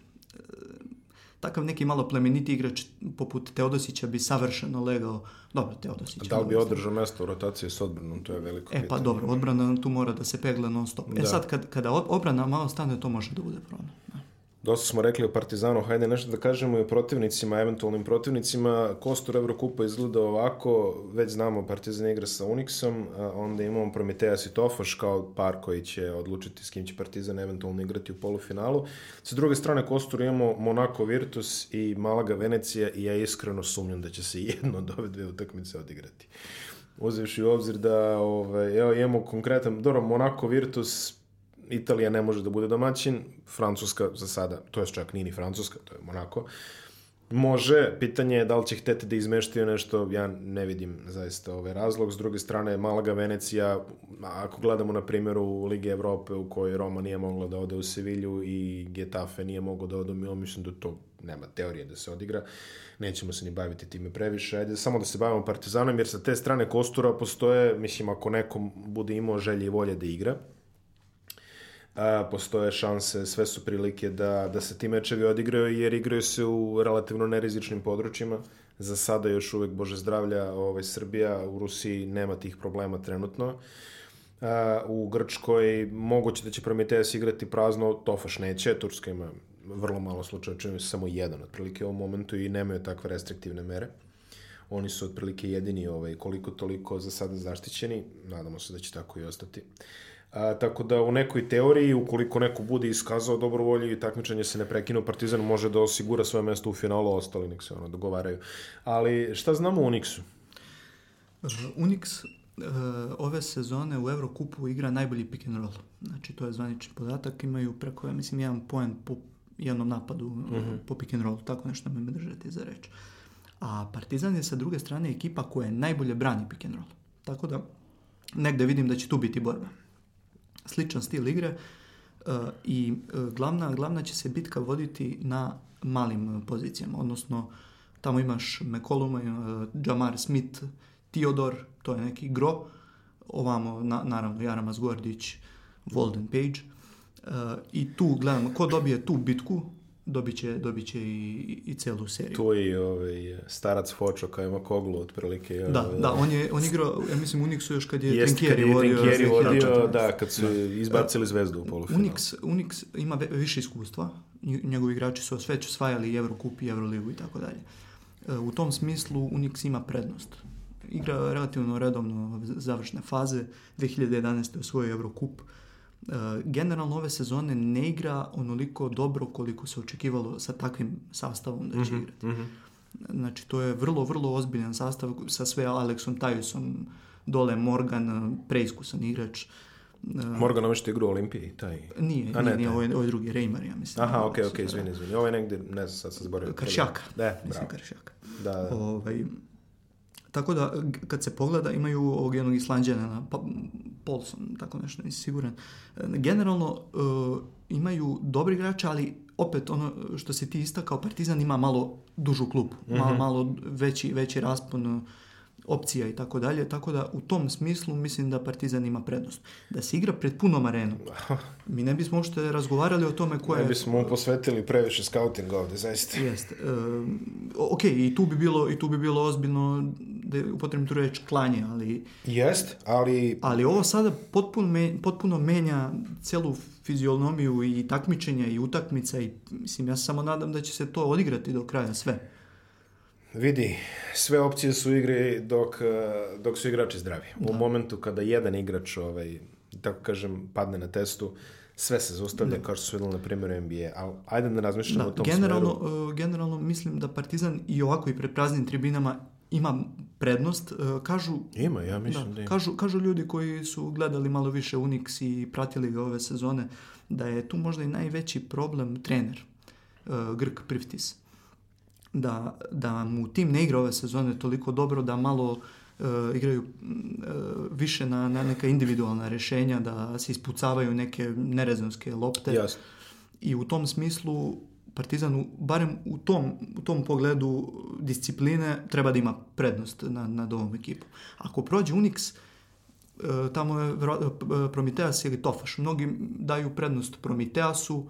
E, Takav neki malo plemeniti igrač poput Teodosića bi savršeno legao. Dobro, Teodosić. Da li bi održao mesto u rotaciji s odbranom, to je veliko E pa pitanje. dobro, odbrana tu mora da se pegla non stop. E Da. sad kad, kada obrana malo stane, to može da bude problem. Dosta smo rekli o Partizanu, hajde nešto da kažemo i o protivnicima, eventualnim protivnicima. Kostur Evrokupa izgleda ovako, već znamo Partizan igra sa Unixom, onda imamo Prometeas i Tofaš kao par koji će odlučiti s kim će Partizan eventualno igrati u polufinalu. Sa druge strane Kostur imamo Monaco Virtus i Malaga Venecija i ja iskreno sumnjam da će se jedno od ove dve utakmice odigrati. Uzevši u obzir da ovaj, evo, imamo konkretan, dobro, Monaco Virtus Italija ne može da bude domaćin, Francuska za sada, to je čak nije ni Francuska, to je Monako. Može, pitanje je da li će hteti da izmeštaju nešto, ja ne vidim zaista ovaj razlog. S druge strane, Malaga, Venecija, ako gledamo na primjeru Lige Evrope u kojoj Roma nije mogla da ode u Sevilju i Getafe nije mogao da ode u Milan, mislim da to nema teorije da se odigra, nećemo se ni baviti time previše, ajde samo da se bavimo Partizanom, jer sa te strane Kostura postoje, mislim, ako nekom bude imao želje i volje da igra, a, postoje šanse, sve su prilike da, da se ti mečevi odigraju, jer igraju se u relativno nerizičnim područjima, za sada još uvek, Bože zdravlja, ovaj, Srbija, u Rusiji nema tih problema trenutno, a, u Grčkoj moguće da će Prometeas igrati prazno, Tofaš neće, Turska ima vrlo malo slučaja, čini se samo jedan otprilike u ovom momentu i nemaju takve restriktivne mere. Oni su otprilike jedini ovaj, koliko toliko za sada zaštićeni, nadamo se da će tako i ostati. A, tako da u nekoj teoriji, ukoliko neko bude iskazao dobrovolju i takmičenje se ne prekinu, Partizan može da osigura svoje mesto u finalu, a ostali nek se ono dogovaraju. Ali šta znamo o Unixu? Unix uh, ove sezone u Eurokupu igra najbolji pick and roll. Znači, to je zvanični podatak. Imaju preko, ja mislim, jedan poen po jednom napadu uh -huh. po pick and rollu. Tako nešto me držati za reč. A Partizan je sa druge strane ekipa koja je najbolje brani pick and roll. Tako da negde vidim da će tu biti borba. Sličan stil igre uh, i uh, glavna, glavna će se bitka voditi na malim pozicijama, odnosno tamo imaš McCollum, uh, Jamar Smith, Theodor, to je neki gro, ovamo na, naravno Jaramas Gordić, Walden Page. Uh, i tu gledamo ko dobije tu bitku dobit će, dobit će i, i celu seriju. Tu i ovaj, starac Fočo kao ima Koglu otprilike. Da, ovaj, da, on je on igrao, ja mislim Unixu još kad je Jest, kad Trinkieri je vodio. Trinkieri vodio, 2014. da, kad su izbacili zvezdu u polufinalu. Unix, Unix ima više iskustva, Nj- njegovi igrači su sve osvajali Eurocup i Euroligu i tako dalje. E, U tom smislu Unix ima prednost. Igra relativno redovno završne faze, 2011. osvojio Eurocup. E, Generalno ove sezone ne igra onoliko dobro koliko se očekivalo sa takvim sastavom da će Mhm, igrati. mhm. Znači, to je vrlo, vrlo ozbiljan sastav sa sve Alexom Tajusom, dole Morgan, preiskusan igrač. E, Morgan ovo što igra u Olimpiji, taj. Nije, A nije, ne, nije, ovo je, ovo je drugi, Reimer, ja mislim. Aha, Ovo okej, se okej, izvini, izvini. Ovo je negde, ne znam, sad sam zaboravio. Kršjaka. Da, Mislim, bravo. Kršjaka. Da, da. Ovaj, tako da, kad se pogleda, imaju ovog jednog islanđana, pa, Paulson, tako nešto, nisi siguran. E, Generalno, e, imaju dobri igrače, ali opet ono što se ti istakao, Partizan ima malo dužu klupu, malo, Mhm. malo veći, veći raspon opcija i tako dalje, tako da u tom smislu mislim da Partizan ima prednost. Da se igra pred punom arenom, mi ne bismo uopšte razgovarali o tome ko Ne bismo mu posvetili previše scoutinga ovde, zaista. Jeste. Um, ok, i tu bi bilo, i tu bi bilo ozbiljno da upotrebim tu reč klanje, ali, Jest, ali ali ovo sada potpuno, me, potpuno menja celu fizionomiju i takmičenja i utakmica i mislim ja samo nadam da će se to odigrati do kraja sve. Vidi, sve opcije su u igri dok, eh, dok su igrači zdravi. U momentu kada jedan igrač, ovaj, tako kažem, padne na testu, sve se zaustavlja kao što su videli na primjeru NBA. Ali ajde da razmišljamo Da, o tom generalno, smeru. uh, generalno mislim da Partizan i ovako i pred praznim tribinama ima prednost. Uh, kažu Ima, ja mislim da, Da, ima. kažu, kažu ljudi koji su gledali malo više Unix i pratili ga ove sezone, da je tu možda i najveći problem trener, uh, Grk Priftis. Da, da mu tim ne igra ove sezone toliko dobro, da malo uh, igraju uh, više na, na neka individualna rješenja, da se ispucavaju neke nerezonske lopte. Jasno. I u tom smislu Partizan, u- barem u tom, u tom pogledu discipline, treba da ima prednost na, nad ovom ekipom. Ako prođe Unix, e, tamo je e, Prometeas ili Tofaš. Mnogi daju prednost Prometeasu,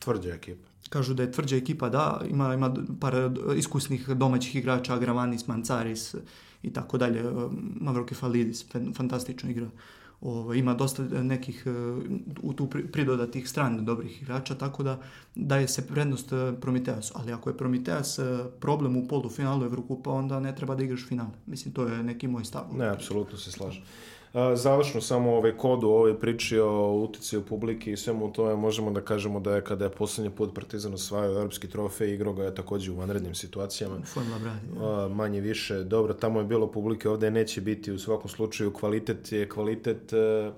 Tvrđa ekipa. Kažu da je tvrđa ekipa, da, ima, ima par iskusnih domaćih igrača, Agravanis, Mancaris i tako dalje, e, Mavrokefalidis, fan- fantastično igra. Ovo, ima dosta nekih e, u tu pri- pridodatih stranih dobrih igrača, tako da daje se prednost e, Prometeasu. Ali ako je Prometeas e, problem u polufinalu Evrokupa, onda ne treba da igraš finale. Mislim, to je neki moj stav. Ne, apsolutno se slažem. Završno samo ovaj kod u ovoj priči o uticaju publike i svemu tome možemo da kažemo da je kada je poslednji put Partizan osvajao evropski trofej, igrao ga je takođe u vanrednim situacijama. Da. Manje više, dobro, tamo je bilo publike, ovde neće biti u svakom slučaju, kvalitet je kvalitet, e,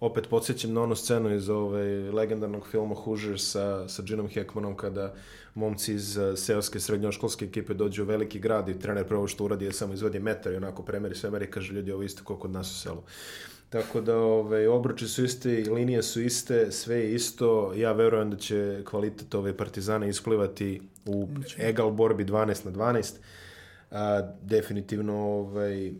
opet podsjećam na onu scenu iz ovaj, legendarnog filma Hoosiers sa, sa Ginom Hackmanom kada momci iz e, seoske srednjoškolske ekipe dođu u veliki grad i trener prvo što uradi je samo izvodi metar i onako premeri sve meri i kaže ljudi ovo isto kao kod nas u selu. Tako da ovaj, obruči su iste, linije su iste, sve je isto. Ja verujem da će kvalitet ove partizane isplivati u egal borbi 12 na 12. A, definitivno ovaj,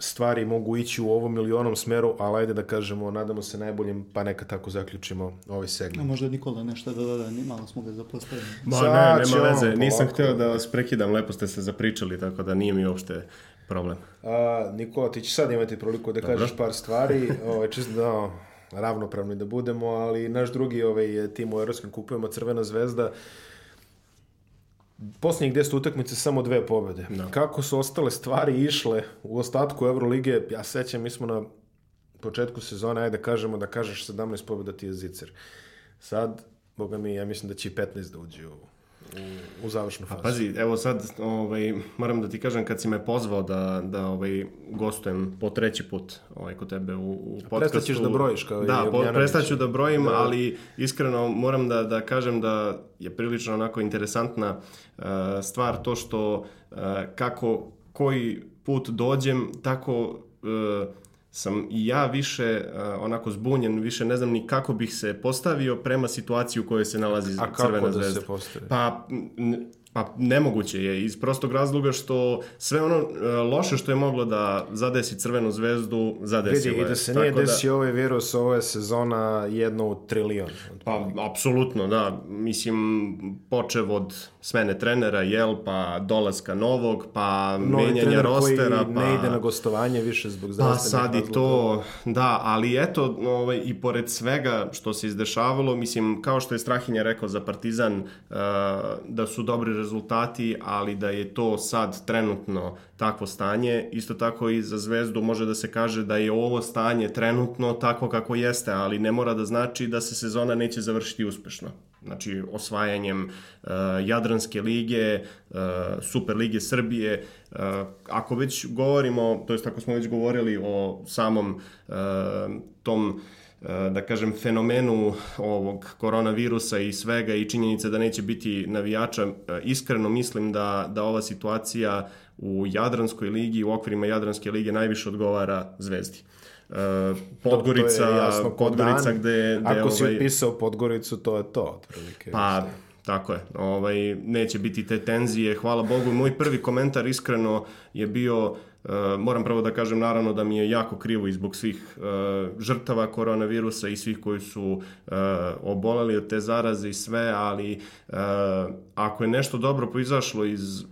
stvari mogu ići u ovom ili onom smeru, ali ajde da kažemo, nadamo se najboljim, pa neka tako zaključimo ovaj A segment. možda Nikola nešto da doda, ni malo smo ga zapostavili. Ma Sad ne, nema veze. Nisam hteo da vas prekidam, lepo ste se zapričali, tako da nije mi uopšte problem. A, Nikola, ti će sad imati priliku da kažeš par stvari, ovaj, čisto da ravnopravni da budemo, ali naš drugi ovaj, tim u Evropskim kupovima Crvena zvezda Posljednjih 10 utakmice samo dve pobjede. Kako su ostale stvari išle u ostatku Eurolige, ja sećam, mi smo na početku sezone, ajde da kažemo da kažeš 17 pobjeda ti je zicer. Sad, boga mi, ja mislim da će i 15 da uđe u, u, u završnu fazu. Pazi, evo sad, ovaj, moram da ti kažem, kad si me pozvao da, da ovaj, gostujem po treći put ovaj, kod tebe u, u podcastu. prestaćeš da brojiš kao i Da, po, Ognjanović. prestaću da brojim, ali iskreno moram da, da kažem da je prilično onako interesantna uh, stvar to što uh, kako koji put dođem, tako uh, sam i ja više uh, onako zbunjen, više ne znam ni kako bih se postavio prema situaciji u kojoj se nalazi A kako Crvena da se zvezda. postavi? Pa, pa nemoguće je iz prostog razloga što sve ono e, loše što je moglo da zadesi Crvenu zvezdu, zadesilo Vidi, i je. da se nije Tako desio ovaj virus, ovo je sezona jedno u trilion. Pa, apsolutno, da. Mislim, počev od smene trenera, jel, pa dolaska novog, pa Novi menjanja rostera, koji pa... ne ide na gostovanje više zbog Pa zdravstvenih sad i to, da, ali eto, ovaj, i pored svega što se izdešavalo, mislim, kao što je Strahinja rekao za Partizan, uh, da su dobri rezultati, ali da je to sad trenutno takvo stanje, isto tako i za Zvezdu može da se kaže da je ovo stanje trenutno takvo kako jeste, ali ne mora da znači da se sezona neće završiti uspešno. Znači, osvajanjem uh, Jadranske lige, uh, Super lige Srbije, uh, ako već govorimo, to jest ako smo već govorili o samom uh, tom uh, da kažem fenomenu ovog koronavirusa i svega i činjenice da neće biti navijača, uh, iskreno mislim da, da ova situacija u Jadranskoj ligi, u okvirima Jadranske lige najviše odgovara Zvezdi. Uh, Podgorica, To je jasno Podgorica dan. gde, gde Ako si ovaj, upisao Podgoricu, to je to, otprilike. Pa, tako je. Ovaj, neće biti te tenzije, hvala Bogu. Moj prvi komentar iskreno je bio, uh, moram prvo da kažem naravno da mi je jako krivo i zbog svih uh, žrtava koronavirusa i svih koji su uh, oboleli od te zaraze i sve, ali ako je nešto dobro proizašlo iz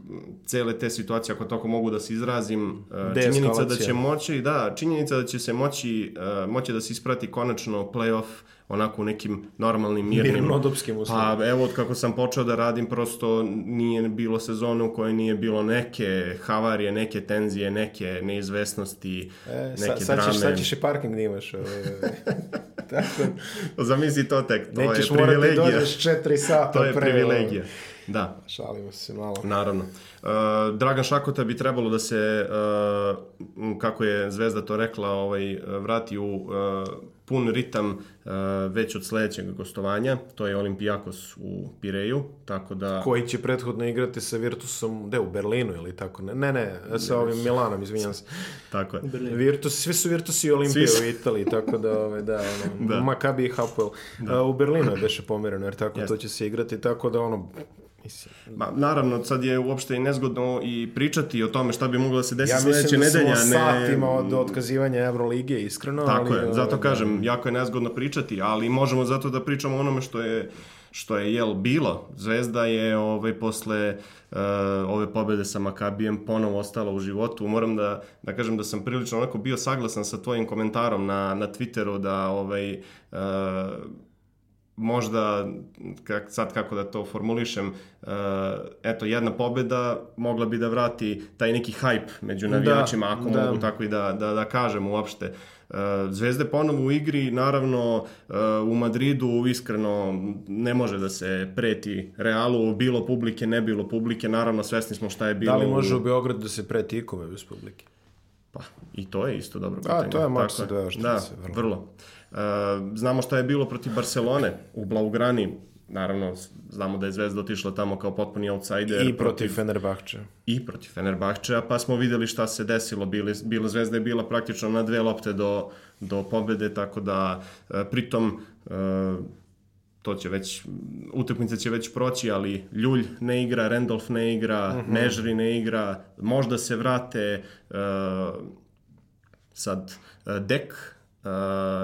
cele te situacije, ako tako mogu da se izrazim, činjenica da će moći, da, činjenica da će se moći, moći da se isprati konačno playoff onako u nekim normalnim, mirnim... Mirnodopskim uslovima. Pa evo, od kako sam počeo da radim, prosto nije bilo sezone u kojoj nije bilo neke havarije, neke tenzije, neke neizvesnosti, E, sa, neke sad, drame. ćeš, sad ćeš i parking da imaš. Ovaj, tako, Zamisli to tek, to nećeš je morati da privilegija. dođeš četiri sata To je pre. privilegija. Da. ovaj, Šalimo se malo. Naravno. Uh, Dragan Šakota bi trebalo da se, uh, kako je Zvezda to rekla, ovaj, vrati u uh, pun ritam uh, već od sledećeg gostovanja. To je Olimpijakos u Pireju, tako da... Koji će prethodno igrati sa Virtusom, gde, u Berlinu ili tako? Ne, ne, ne sa ovim Milanom, izvinjam se. Tako je. Virtus, svi su Virtusi i Olimpije su. u Italiji, tako da, ovaj, da, ono, Da. Maccabi i Hapoel. A, u Berlinu je beše pomereno, jer tako Jeste. to će se igrati, tako da, ono, mislim, Ma, naravno, sad je uopšte i nezgodno i pričati o tome šta bi moglo da se desi ja sledeće mislim da smo satima od otkazivanja Evrolige, iskreno. Tako ali, je, zato ovaj, kažem, jako je nezgodno pričati, ali možemo zato da pričamo o onome što je što je jel bilo. Zvezda je ovaj posle uh, ove pobede sa Makabijem ponovo ostala u životu. Moram da da kažem da sam prilično onako bio saglasan sa tvojim komentarom na na Twitteru da ovaj uh, možda, kak, sad kako da to formulišem, uh, eto, jedna pobeda mogla bi da vrati taj neki hype među navijačima, Da, ako da. mogu tako i da, da, da kažem uopšte. Uh, Zvezde ponovo u igri, naravno uh, u Madridu iskreno ne može da se preti Realu, bilo publike, ne bilo publike, naravno svesni smo šta je bilo. Da li može u... Beogradu da se preti ikome bez publike? Pa, i to je isto dobro A, pitanje. to je mač Tako sa dve oštrice, Da, vrlo. vrlo. Uh, znamo šta je bilo protiv Barcelone u Blaugrani. Naravno, znamo da je Zvezda otišla tamo kao potpuni outsider. I protiv Fenerbahče. I protiv Fenerbahčeja, pa smo videli šta se desilo. Bili, bila Zvezda je bila praktično na dve lopte do, do pobede, tako da uh, pritom uh, to će već, utakmica će već proći, ali Ljulj ne igra, Randolph ne igra, uh -huh. Nežri ne igra, možda se vrate uh, sad Dek, uh,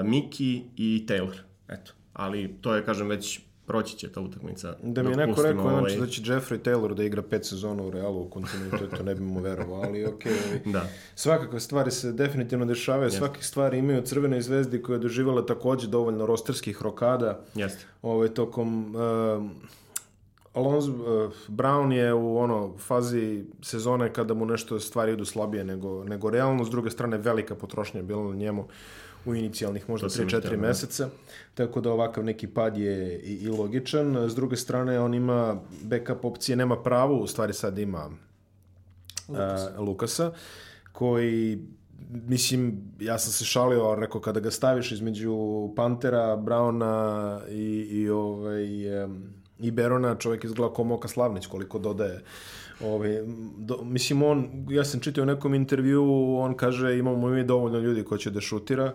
Miki i Taylor. Eto. Ali to je, kažem, već proći će ta utakmica. Da mi je neko rekao ovaj... znači, da će Jeffrey Taylor da igra pet sezona u Realu u kontinuitetu, ne bi mu verovao, ali ok. Okay, da. Svakakve stvari se definitivno dešavaju, yes. svake stvari imaju crvene zvezdi koje je doživala takođe dovoljno rosterskih rokada. Jeste. Ovaj, tokom... Uh, Alonso uh, Brown je u ono fazi sezone kada mu nešto stvari idu slabije nego, nego realno, s druge strane velika potrošnja je bila na njemu u inicijalnih možda 3-4 da. meseca, tako da ovakav neki pad je i, i logičan. S druge strane, on ima backup opcije, nema pravu, u stvari sad ima Lukas. uh, Lukasa, koji mislim, ja sam se šalio, ali rekao, kada ga staviš između Pantera, Brauna i, i, ovaj, um, i Berona, čovjek izgleda kao Moka Slavnić, koliko dodaje Ove, do, mislim, on, ja sam čitao u nekom intervju, on kaže imamo mi dovoljno ljudi koji će da šutira,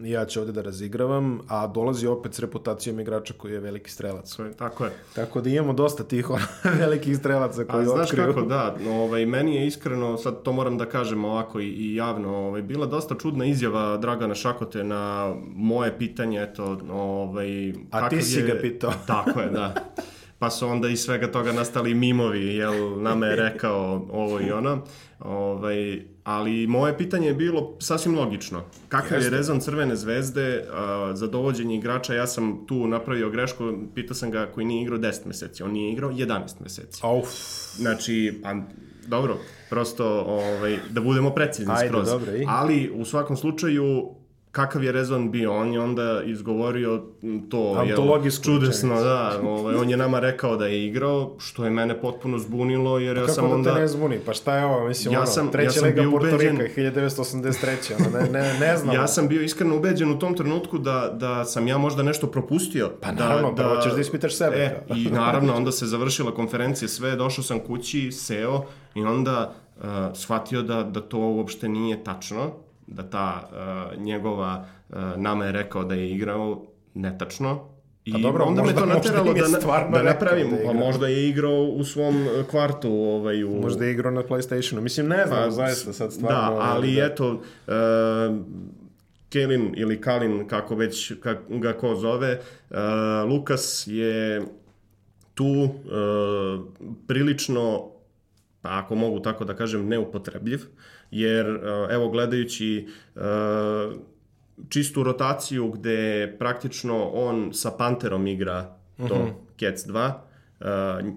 ja ću ovde da razigravam, a dolazi opet s reputacijom igrača koji je veliki strelac. Tako je. Tako da imamo dosta tih velikih strelaca koji a, znaš kako, da, ovaj, meni je iskreno, sad to moram da kažem ovako i, i javno, ovaj, bila dosta čudna izjava Dragana Šakote na moje pitanje, eto, ovaj, a ti si je... ga pitao. Tako je, da. pa su onda iz svega toga nastali mimovi, jel, nama je rekao ovo i ono. Ovaj, ali moje pitanje je bilo sasvim logično. Kakav je rezon Crvene zvezde a, za dovođenje igrača? Ja sam tu napravio grešku, pitao sam ga koji nije igrao 10 meseci. On nije igrao 11 meseci. Auf. Znači, a, dobro, prosto ovaj, da budemo precizni Ajde, skroz. Dobro, i? Ali u svakom slučaju kakav je rezon bio, on je onda izgovorio to je čudesno, da, ovaj, on je nama rekao da je igrao, što je mene potpuno zbunilo, jer pa ja sam da onda... Kako da te ne zbuni, pa šta je ovo, mislim, ja ono, sam, treća ja sam lega Porto. Rika, 1983. Ono, ne, ne, ne znam. ja sam bio iskreno ubeđen u tom trenutku da, da sam ja možda nešto propustio. Pa naravno, da, da, ćeš da ispitaš sebe. E, I naravno, onda se završila konferencija, sve, došao sam kući, seo i onda uh, shvatio da, da to uopšte nije tačno, da ta uh, njegova uh, nama je rekao da je igrao netačno, I pa dobro, onda me to nateralo da, da napravim, da pa možda je igrao u svom kvartu. Ovaj, u... Možda je igrao na Playstationu. Mislim, ne znam, pa, zaista sad stvarno... Da, ali da... eto, uh, Kelin ili Kalin, kako već kak, ga ko zove, uh, Lukas je tu uh, prilično, pa ako mogu tako da kažem, neupotrebljiv. Uh, jer uh, evo gledajući uh, čistu rotaciju gde praktično on sa Panterom igra to uh -huh. Cats 2, Uh,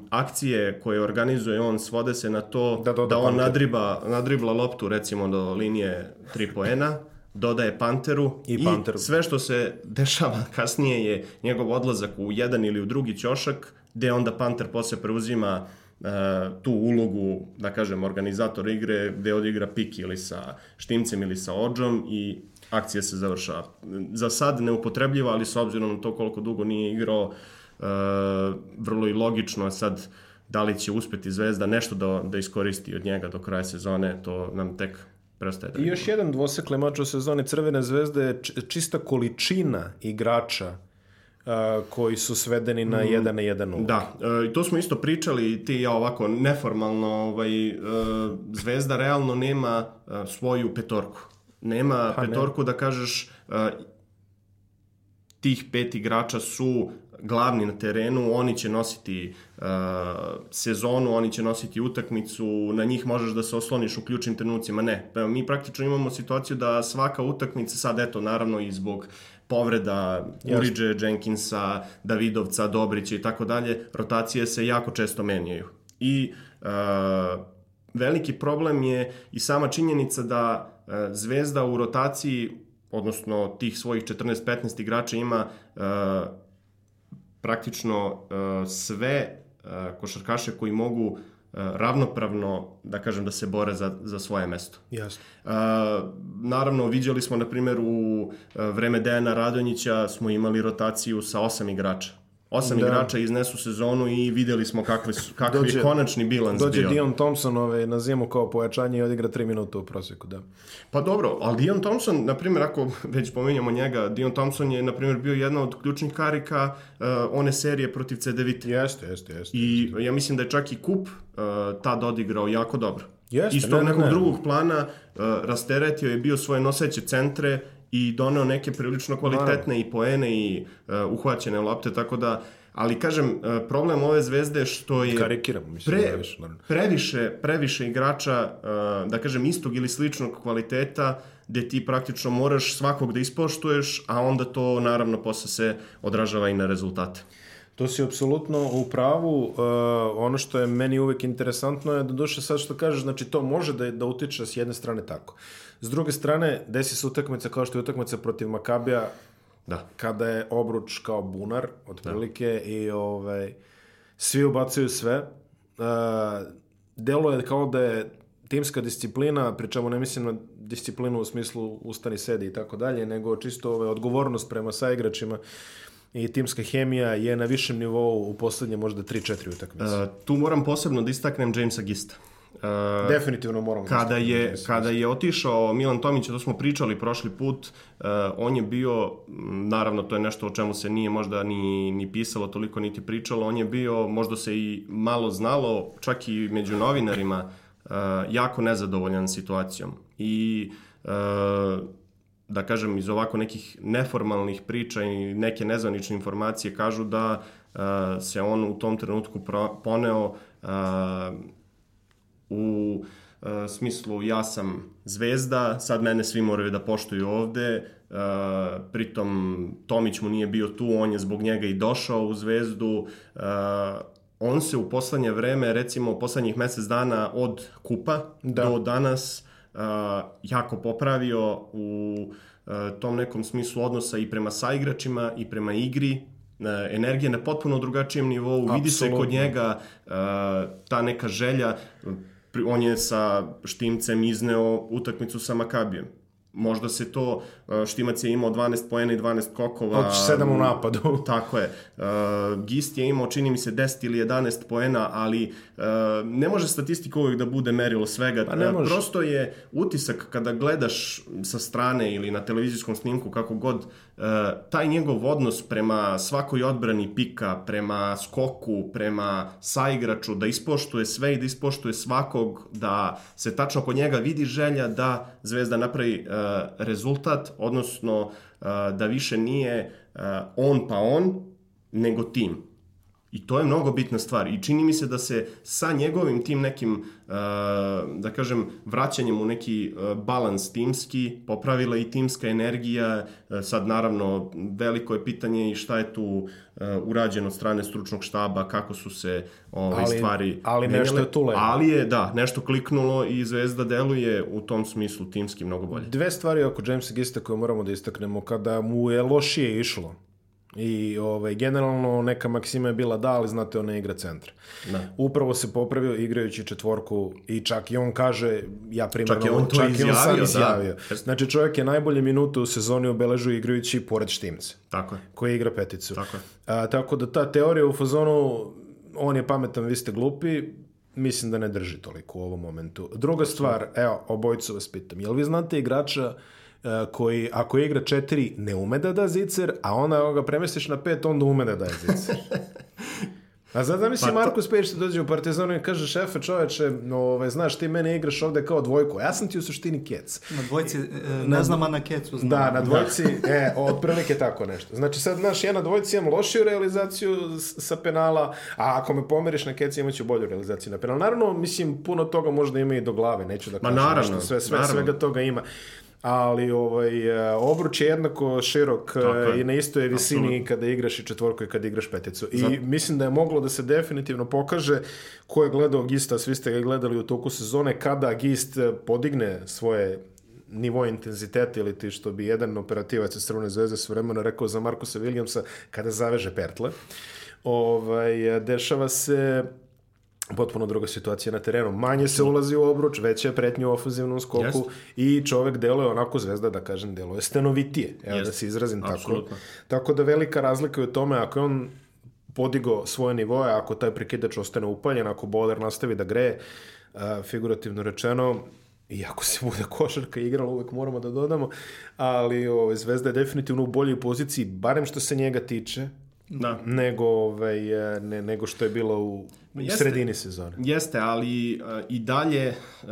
akcije koje organizuje on svode se na to da, da on nadriba, nadribla loptu recimo do linije 3 poena, dodaje Panteru i, i Panteru. sve što se dešava kasnije je njegov odlazak u jedan ili u drugi ćošak gde onda Panter posle preuzima tu ulogu, da kažem, organizator igre gde odigra pik ili sa Štimcem ili sa Ođom i akcija se završava. Za sad neupotrebljiva, ali s obzirom na to koliko dugo nije igrao, uh, vrlo i logično je sad da li će uspeti Zvezda nešto da, da iskoristi od njega do kraja sezone, to nam tek preostaje. Da I još jedan dvosekli mač u sezoni Crvene zvezde je čista količina igrača koji su svedeni na 1 mm, na 1 Da, uh, i to smo isto pričali ti ja ovako neformalno, ovaj, uh, Zvezda realno nema uh, svoju petorku. Nema pa petorku ne. da kažeš uh, tih pet igrača su glavni na terenu, oni će nositi uh, sezonu, oni će nositi utakmicu, na njih možeš da se osloniš u ključnim trenucima. Ne, pa mi praktično imamo situaciju da svaka utakmica, sad eto, naravno i zbog povreda Uriđe, Jenkinsa, Davidovca, Dobrića i tako dalje, rotacije se jako često menjaju. I uh, veliki problem je i sama činjenica da uh, Zvezda u rotaciji, odnosno tih svojih 14-15 igrača ima uh, praktično uh, sve uh, košarkaše koji mogu ravnopravno, da kažem, da se bore za, za svoje mesto. Jasno. Uh, naravno, viđali smo, na primjer, u vreme Dejana Radonjića smo imali rotaciju sa osam igrača. Osam Da. igrača iznesu sezonu i videli smo kakve su, kakav Dođe- je konačni bilans Dođe bio. Dion Thompson ovaj, na zimu kao pojačanje i odigra 3 minuta u prosjeku, da. Pa dobro, ali Dion Thompson, na primjer, ako već pominjamo njega, Dion Thompson je, na primjer, bio jedna od ključnih karika uh, one serije protiv CDVita. Jeste, jeste, jeste. I ja mislim da je čak i Kup uh, tad odigrao jako dobro. Jeste, Iz tog ne, ne, nekog ne. drugog plana uh, rasteretio je bio svoje noseće centre i doneo neke prilično kvalitetne i poene i uh, uhvaćene lopte, tako da ali kažem, uh, problem ove zvezde što je Karikiramo, mislim, pre, da više, naravno. previše, previše igrača, uh, da kažem, istog ili sličnog kvaliteta, gde ti praktično moraš svakog da ispoštuješ, a onda to naravno posle se odražava i na rezultate. To si apsolutno u pravu. Uh, ono što je meni uvek interesantno je da duše sad što kažeš, znači to može da, da utiče s jedne strane tako. S druge strane, desi se utakmica kao što je utakmica protiv Makabija, Da. kada je obruč kao bunar, otprilike, i ovaj, svi ubacuju sve. Uh, delo je kao da je timska disciplina, pri čemu ne mislim na disciplinu u smislu ustani, sedi i tako dalje, nego čisto ove, odgovornost prema saigračima i timska hemija je na višem nivou u poslednje možda 3-4 utakmice. Uh, tu moram posebno da istaknem Jamesa Gista. Uh, Definitivno moramo. da kada je, kada je otišao Milan Tomić, to smo pričali prošli put, uh, on je bio, naravno to je nešto o čemu se nije možda ni, ni pisalo toliko niti pričalo, on je bio, možda se i malo znalo, čak i među novinarima, uh, jako nezadovoljan situacijom. I uh, da kažem, iz ovako nekih neformalnih priča i neke nezvanične informacije kažu da uh, se on u tom trenutku pro, poneo uh, u uh, smislu ja sam zvezda, sad mene svi moraju da poštuju ovde, uh, pritom Tomić mu nije bio tu, on je zbog njega i došao u zvezdu, uh, on se u poslednje vreme, recimo poslednjih mesec dana od kupa Da. do danas uh, jako popravio u uh, tom nekom smislu odnosa i prema saigračima i prema igri, Uh, energija na potpuno drugačijem nivou, vidi se kod njega uh, ta neka želja, on je sa Štimcem izneo utakmicu sa Makabijem. Možda se to, uh, Štimac je imao 12 poena i 12 kokova. Od sedam u napadu. Tako je. Uh, Gist je imao, čini mi se, 10 ili 11 poena, ali uh, ne može statistika uvijek da bude merilo svega. Pa ne može. Prosto je utisak kada gledaš sa strane ili na televizijskom snimku, kako god, taj njegov odnos prema svakoj odbrani pika, prema skoku, prema saigraču, da ispoštuje sve i da ispoštuje svakog, da se tačno kod njega vidi želja da Zvezda napravi rezultat, odnosno uh, da više nije uh, on pa on, nego tim. I to je mnogo bitna stvar. I čini mi se da se sa njegovim tim nekim, uh, da kažem, vraćanjem u neki uh, balans timski, popravila i timska energija. Uh, sad, naravno, veliko je pitanje i šta je tu urađeno od strane stručnog štaba, kako su se ove, Ali- stvari ali menjale. nešto je tu lepo. Ali je, da, nešto kliknulo i Zvezda deluje u tom smislu timski mnogo bolje. Dve stvari oko Jamesa Gista koje moramo da istaknemo. Kada mu je lošije išlo, I ovaj, generalno neka maksima je bila da, ali znate, on ne igra centra. Da. Upravo se popravio igrajući četvorku i čak i on kaže, ja primjerno, Čak je on to čak i on sam izjavio, da. izjavio. Znači čovjek je najbolje minute u sezoni obeležio igrajući pored Štimca, Tako je. koji igra peticu. Tako je. A, tako da ta teorija u fazonu, on je pametan, vi ste glupi, mislim da ne drži toliko u ovom momentu. Druga stvar, evo, obojicu vas pitam, jel vi znate igrača koji, ako igra četiri, ne ume da da zicer, a onda ako ga premestiš na pet, onda ume da daje zicer. A sad zamisli Pa to- Marko Spejić što dođe u Partizanu i kaže šefe čoveče, no, ove, znaš ti mene igraš ovde kao dvojku, a ja sam ti u suštini kec. Na dvojci e, ne znam, a na kecu znam. Da, na dvojci, e, otprilike tako nešto. Znači sad, znaš, ja na dvojci imam lošiju realizaciju sa penala, a ako me pomeriš na keci imat ću bolju realizaciju na penal. Naravno, mislim, puno toga možda ima i do glave, neću da kažem naravno, nešto, sve, sve, naravno. svega toga ima. Ali ovaj, e, obruč je jednako širok e, je. i na istoj je visini kada igraš i četvorku i kada igraš peticu. I mislim da je moglo da se definitivno pokaže ko je gledao Gista, svi ste ga gledali u toku sezone, kada Gist e, podigne svoje nivo intenziteta ili ti što bi jedan operativac iz Crvene zvezde s vremena rekao za Markusa Williamsa kada zaveže pertle. Ovaj, dešava se potpuno druga situacija na terenu. Manje se ulazi u obruč, veća je pretnja u ofenzivnom skoku Jest. i čovek deluje onako zvezda, da kažem, deluje stanovitije. Evo Jest. da se izrazim tako. Apsolutno. Tako da velika razlika je u tome ako je on podigo svoje nivoje, ako taj prekidač ostane upaljen, ako boler nastavi da greje, figurativno rečeno, iako se bude košarka igrala, uvek moramo da dodamo, ali ove, Zvezda je definitivno u boljoj poziciji, barem što se njega tiče, Da. nego, ovaj, ne, nego što je bilo u Jeste. sredini sezone. Jeste, ali uh, i dalje uh,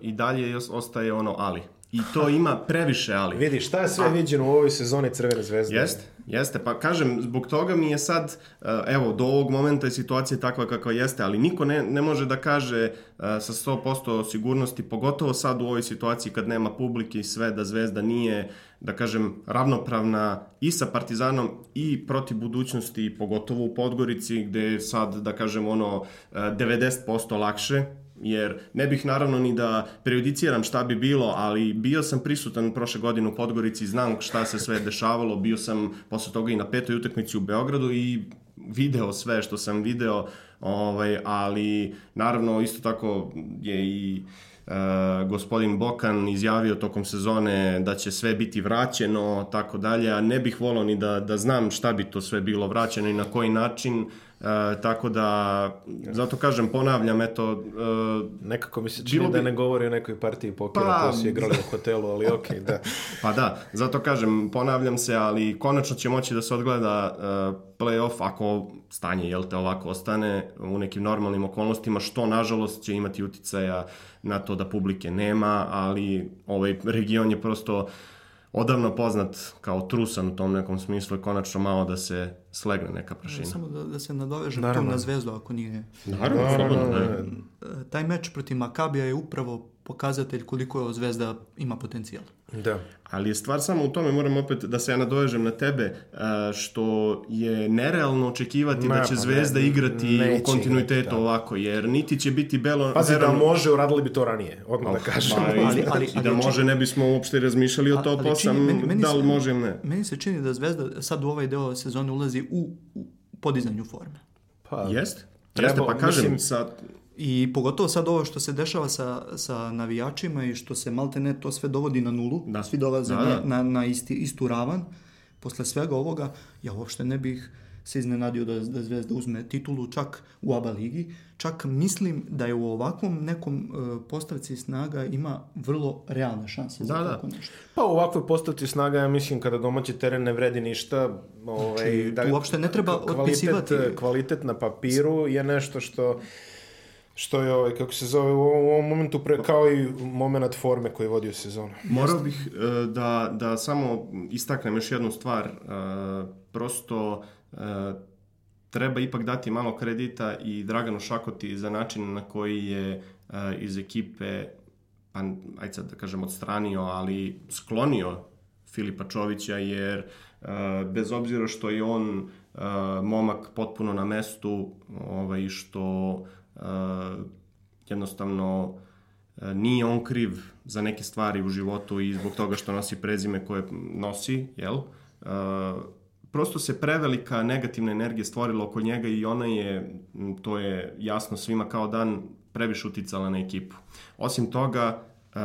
i dalje os- ostaje ono ali. I to ima previše ali. Vidi, šta je sve viđeno u ovoj sezoni Crvene zvezde? Jeste, jeste. Pa kažem, zbog toga mi je sad, uh, evo, do ovog momenta je situacija takva kakva jeste, ali niko ne, ne može da kaže uh, sa 100% sigurnosti, pogotovo sad u ovoj situaciji kad nema publike i sve, da Zvezda nije, da kažem, ravnopravna i sa Partizanom i protiv budućnosti, pogotovo u Podgorici, gde je sad, da kažem, ono, uh, 90% lakše, jer ne bih naravno ni da prejudiciram šta bi bilo, ali bio sam prisutan prošle godine u Podgorici, znam šta se sve dešavalo, bio sam posle toga i na petoj utakmici u Beogradu i video sve što sam video, ovaj, ali naravno isto tako je i Uh, gospodin Bokan izjavio tokom sezone da će sve biti vraćeno, tako dalje, a ne bih volao ni da, da znam šta bi to sve bilo vraćeno i na koji način, uh, tako da, zato kažem, ponavljam, eto, uh, Nekako mi se čini da bi- ne govori o nekoj partiji pokera Pa- koju su igrali u hotelu, ali okej, da. Pa da, zato kažem, ponavljam se, ali konačno će moći da se odgleda uh, playoff ako stanje, jel te, ovako ostane u nekim normalnim okolnostima, što nažalost će imati uticaja na to da publike nema, ali ovaj region je prosto odavno poznat kao trusan u tom nekom smislu i konačno malo da se slegne neka prašina. Samo da, da se nadovežem Naravno. tu na zvezdu ako nije. Naravno, Da, slobodno, da, da. da. E, Taj meč protiv Makabija je upravo pokazatelj koliko zvezda ima potencijal. da. Ali je stvar samo u tome, moram opet da se ja nadovežem na tebe, a, što je nerealno očekivati Ma, da će pa Zvezda ne, igrati neće u kontinuitetu da. ovako, jer niti će biti Belo... Pazi, da Verano- može, uradili bi to ranije, odmah da kažem. Pa, i, Ali- ali- i da ali može, ne bismo uopšte razmišljali o A- top ali 8, čini- meni- meni da li može ili ne. Meni se čini da zvezda sad u ovaj deo sezone ulazi u, u podizanju forme. Pa, Jeste? Treba, Jeste, pa kažem, mislim- sad, I pogotovo sad ovo što se dešava sa, sa navijačima i što se malte ne to sve dovodi na nulu, Da. svi dolaze Da, da. na, na isti, istu ravan, posle svega ovoga, ja uopšte ne bih se iznenadio da, da Zvezda uzme titulu čak u ABA ligi, čak mislim da je u ovakvom nekom e, postavci snaga ima vrlo realne šanse za Da, da. tako nešto. Pa u ovakvoj postavci snaga, ja mislim, kada domaći teren ne vredi ništa, ovaj, Znači, tu uopšte ne treba kvalitet, otpisivati. Kvalitet na papiru je nešto što što je, ovaj, kako se zove, u ovom, u ovom momentu pre, kao i moment forme koji vodi u sezonu. Morao bih e, da, da samo istaknem još jednu stvar. E, prosto treba ipak dati malo kredita i Draganu Šakoti za način na koji je e, iz ekipe, pa ajde sad da kažem odstranio, ali sklonio Filipa Čovića, jer e, bez obzira što je on e, momak potpuno na mestu, ovaj, što e, jednostavno E, nije on kriv za neke stvari u životu i zbog toga što nosi prezime koje nosi, jel? Prosto se prevelika negativna energija stvorila oko njega i ona je, to je jasno svima kao dan, previše uticala na ekipu. Osim toga, e,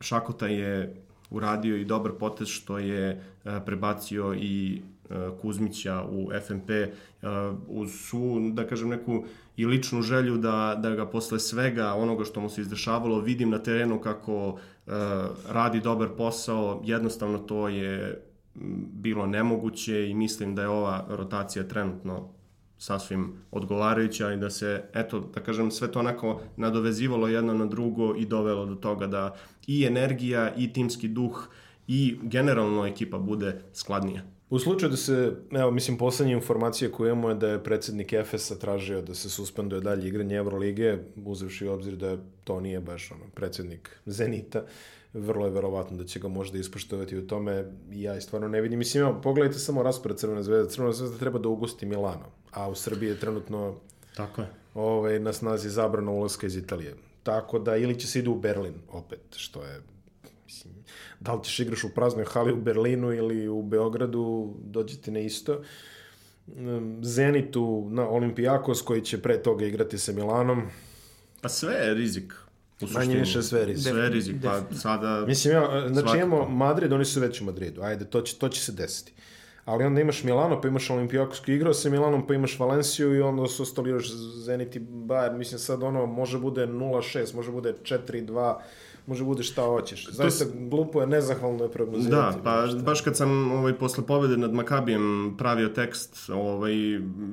Šakota je uradio i dobar potez što je e, prebacio i e, Kuzmića u FNP e, uz svu, da kažem, neku i ličnu želju da, da ga posle svega onoga što mu se izdešavalo vidim na terenu kako radi dobar posao, jednostavno to je bilo nemoguće i mislim da je ova rotacija trenutno sasvim odgovarajuća i da se, eto, da kažem, sve to onako nadovezivalo jedno na drugo i dovelo do toga da i energija i timski duh i generalno ekipa bude skladnija. U slučaju da se, evo, mislim, poslednje informacije koje imamo je da je predsednik Efesa tražio da se suspenduje dalje igranje Evrolige, uzevši u obzir da to nije baš ono, predsednik Zenita, vrlo je verovatno da će ga možda ispoštovati u tome i ja i stvarno ne vidim. Mislim, evo, pogledajte samo raspored Crvene zvezde. Crvena zvezda treba da ugosti Milano, a u Srbiji je trenutno Tako je. ovaj, na snazi zabrana ulaska iz Italije. Tako da, ili će se ide u Berlin opet, što je mislim, da li ćeš igraš u praznoj hali u Berlinu ili u Beogradu, dođe ti na isto. Um, Zenitu na Olimpijakos koji će pre toga igrati sa Milanom. Pa sve je rizik. U Manje suštini. više sve rizik. Sve rizik, pa sada... Mislim, ja, znači Svakako. imamo Madrid, oni su već u Madridu. Ajde, to će, to će se desiti. ali onda imaš Milano, pa imaš Olimpijakos koji igrao sa Milanom, pa imaš Valenciju i onda su ostali još Zenit i Bayern. Mislim sad ono može bude 0-6, može bude 4-2, može bude šta hoćeš. Zaista glupo je, nezahvalno je prognozirati. Da, pa baš kad sam ovaj, posle pobede nad Makabijem pravio tekst, ovaj,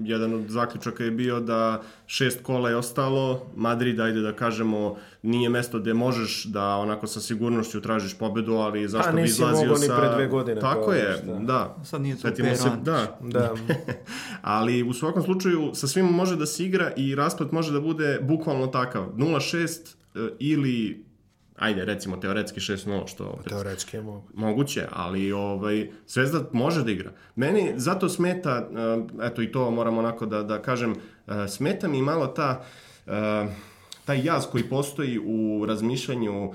jedan od zaključaka je bio da šest kola je ostalo, Madrid, ajde da kažemo, nije mesto gde možeš da onako sa sigurnošću tražiš pobedu, ali zašto Pa, bi nisi izlazio sa... pre dve godine, Tako to je šta. da. Sad nije tu Setimo se, da, Da. ali u svakom slučaju sa svim može da se igra i rasplet može da bude bukvalno takav. 0-6 e, ili ajde recimo teoretski 6-0 što opet Teoretski je mogu. moguće, ali ovaj Zvezda može da igra. Meni zato smeta e, eto i to moram onako da da kažem e, smeta mi malo ta e, taj jaz koji postoji u razmišljanju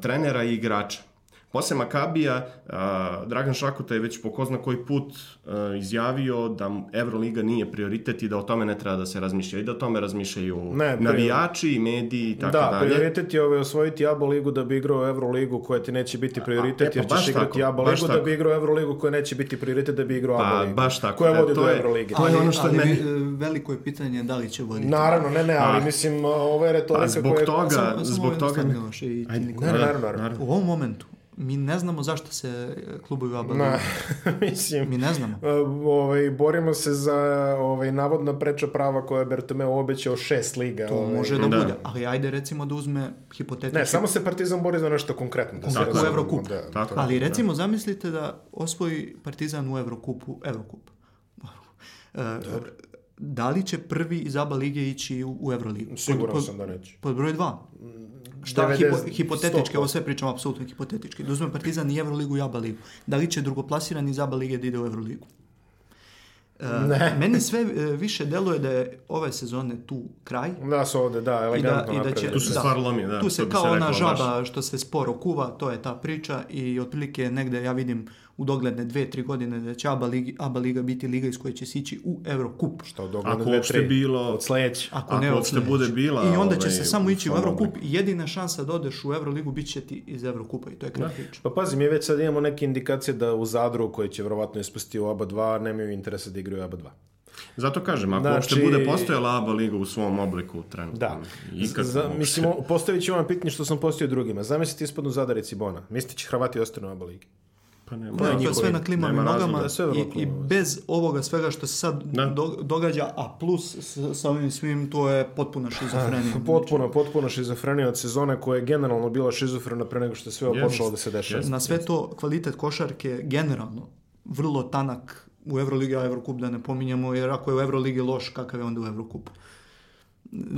trenera i igrača. Posle Makabija, Dragan Šakuta je već po ko zna koji put izjavio da Euroliga nije prioritet i da o tome ne treba da se razmišlja i da o tome razmišljaju Ne, navijači, mediji i tako da, dalje. prioritet je ovaj, osvojiti ABA ligu da bi igrao Euroligu koja ti neće biti prioritet, e, jer baš ćeš igrati tako, ABA baš ligu da bi igrao Euroligu koja neće biti prioritet da bi igrao ABA Pa, ligu. baš tako. Koja E, vodi to do je- Eurolige. to je ono što ali meni- vi- veliko je pitanje da li će voditi. Naravno, ne, ne, ali mislim, ovo je retorika zbog koja... toga, samo zbog toga... i naravno, naravno. U ovom momentu mi ne znamo zašto se e, klubovi ABA Na, mislim, Mi ne znamo. Uh, ovaj, borimo se za ovaj, navodna preča prava koja je Bertomeu obećao šest liga. To ovaj. može da, da. bude. Ali ajde recimo da uzme hipotetički. Ne, samo se Partizan bori za nešto konkretno. Da se Konkretno razumemo, Evrokup. Da, Tako. Ali recimo zamislite da osvoji Partizan u Evrokupu, Evrokup. E, da li će prvi iz ABA lige ići u, u Euroligu? Siguran pod, sam da neće. Pod broj dva. Šta 90, hipo, hipotetički, 100%. ovo sve pričamo apsolutno hipotetički. Da uzme Partizan i Euroligu i ABA ligu. Da li će drugoplasirani iz ABA lige da ide u Euroligu? E, Ne. Meni sve e, više deluje da je ove sezone tu kraj. Da su ovde, da, I da, elegantno i da će. Tu se da. stvar lomi, da, Tu se kao se ona žaba što se sporo kuva, to je ta priča i otprilike negde ja vidim u dogledne dve, tri godine da će ABA, ligi, ABA liga biti liga iz koje će se ići u Eurocup. Što od dogledne Ako dve, tri. bilo... Od sledeće. Ako, Ako ne od uopšte sledeće. bude bila, I onda će ovaj, se samo ići u u i jedina šansa da odeš u Euroligu bit će ti iz Eurocupa i to je kraj priče. Pa pazi, mi već sad imamo neke indikacije da u Zadru, koji će verovatno ispustiti u ABA 2, nemaju interesa da igraju u ABA 2. Zato kažem, ako Znači- uopšte bude postojala ABA liga u svom obliku trenutno. Da. Ikad Za, mislim, postavit ću vam pitanje što sam postavio drugima. Zamislite ispadnu Zadar i Cibona. Mislite će Hrvati ostanu u ABA ligi? Pa nema. To je njihovi. sve na klimavim nogama da, i, i bez ovoga svega što se sad Da. do- događa, a plus s, sa ovim svim, to je potpuna šizofrenija. Potpuno, potpuno šizofrenija od sezone koja je generalno bila šizofrena pre nego što je sve Jest, počelo da se dešava. Na sve to kvalitet košarke generalno vrlo tanak u Euroligi, a Eurocup da ne pominjamo, jer ako je u Euroligi loš, kakav je onda u Eurocupu?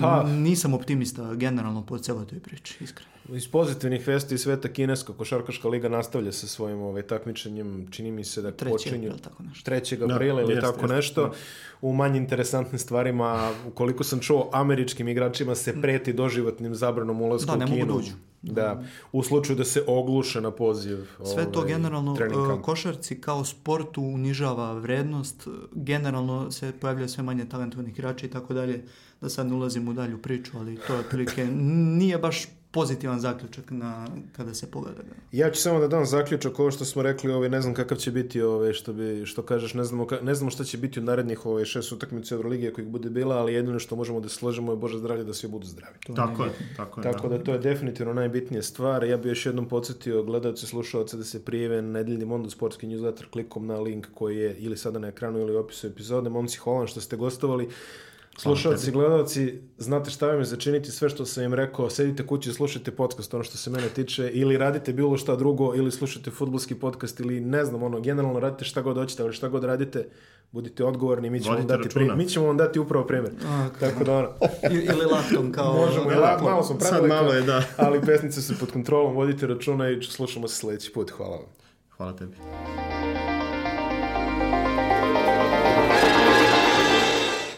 Pa- Nisam optimista generalno po celoj toj priči, iskreno. Iz pozitivnih vesti iz sveta kineska košarkaška liga nastavlja sa svojim ovaj, takmičenjem, čini mi se da Treći počinju april, tako nešto. 3. Da, aprila ili jest, tako jest, nešto. da. U manje interesantnim stvarima, ukoliko sam čuo, američkim igračima se preti doživotnim zabranom ulazka Da, u ne mogu Kinu. da. Da, u slučaju da se ogluše na poziv. Sve to ovaj, generalno trening e, košarci kao sportu unižava vrednost, generalno se pojavlja sve manje talentovnih igrača i tako dalje, da sad ne ulazim u dalju priču, ali to je otprilike nije baš pozitivan zaključak na, kada se pogleda. Ja ću samo da dam zaključak ovo što smo rekli, ovaj, ne znam kakav će biti, ovaj, što, bi, što kažeš, ne znamo, ka- ne znamo šta će biti u narednih ovaj, šest utakmica Euroligije ako ih bude bila, ali jedino što možemo da složimo je Bože zdravlje da svi budu zdravi. To Tako je je, tako je. Tako da to je definitivno najbitnija stvar. Ja bih još jednom podsjetio gledalce i slušalce da se prijeve na nedeljni Mondo sportski newsletter klikom na link koji je ili sada na ekranu ili u opisu epizode. Momci, hvala vam što ste gostovali. Slušalci i gledalci, znate šta vam je začiniti sve što sam im rekao, sedite kući i slušajte podcast, ono što se mene tiče, ili radite bilo šta drugo, ili slušajte futbolski podcast, ili ne znam, ono, generalno radite šta god hoćete, ali šta god radite, budite odgovorni, mi ćemo, vam dati, pri, mi ćemo vam dati upravo primjer. A, Tako da ono, Ili laktom kao... Možemo, ja, to- malo sam Sad prevelika, malo je, da. ali pesnice su pod kontrolom, vodite računa i slušamo se sledeći put. Hvala vam. Hvala tebi.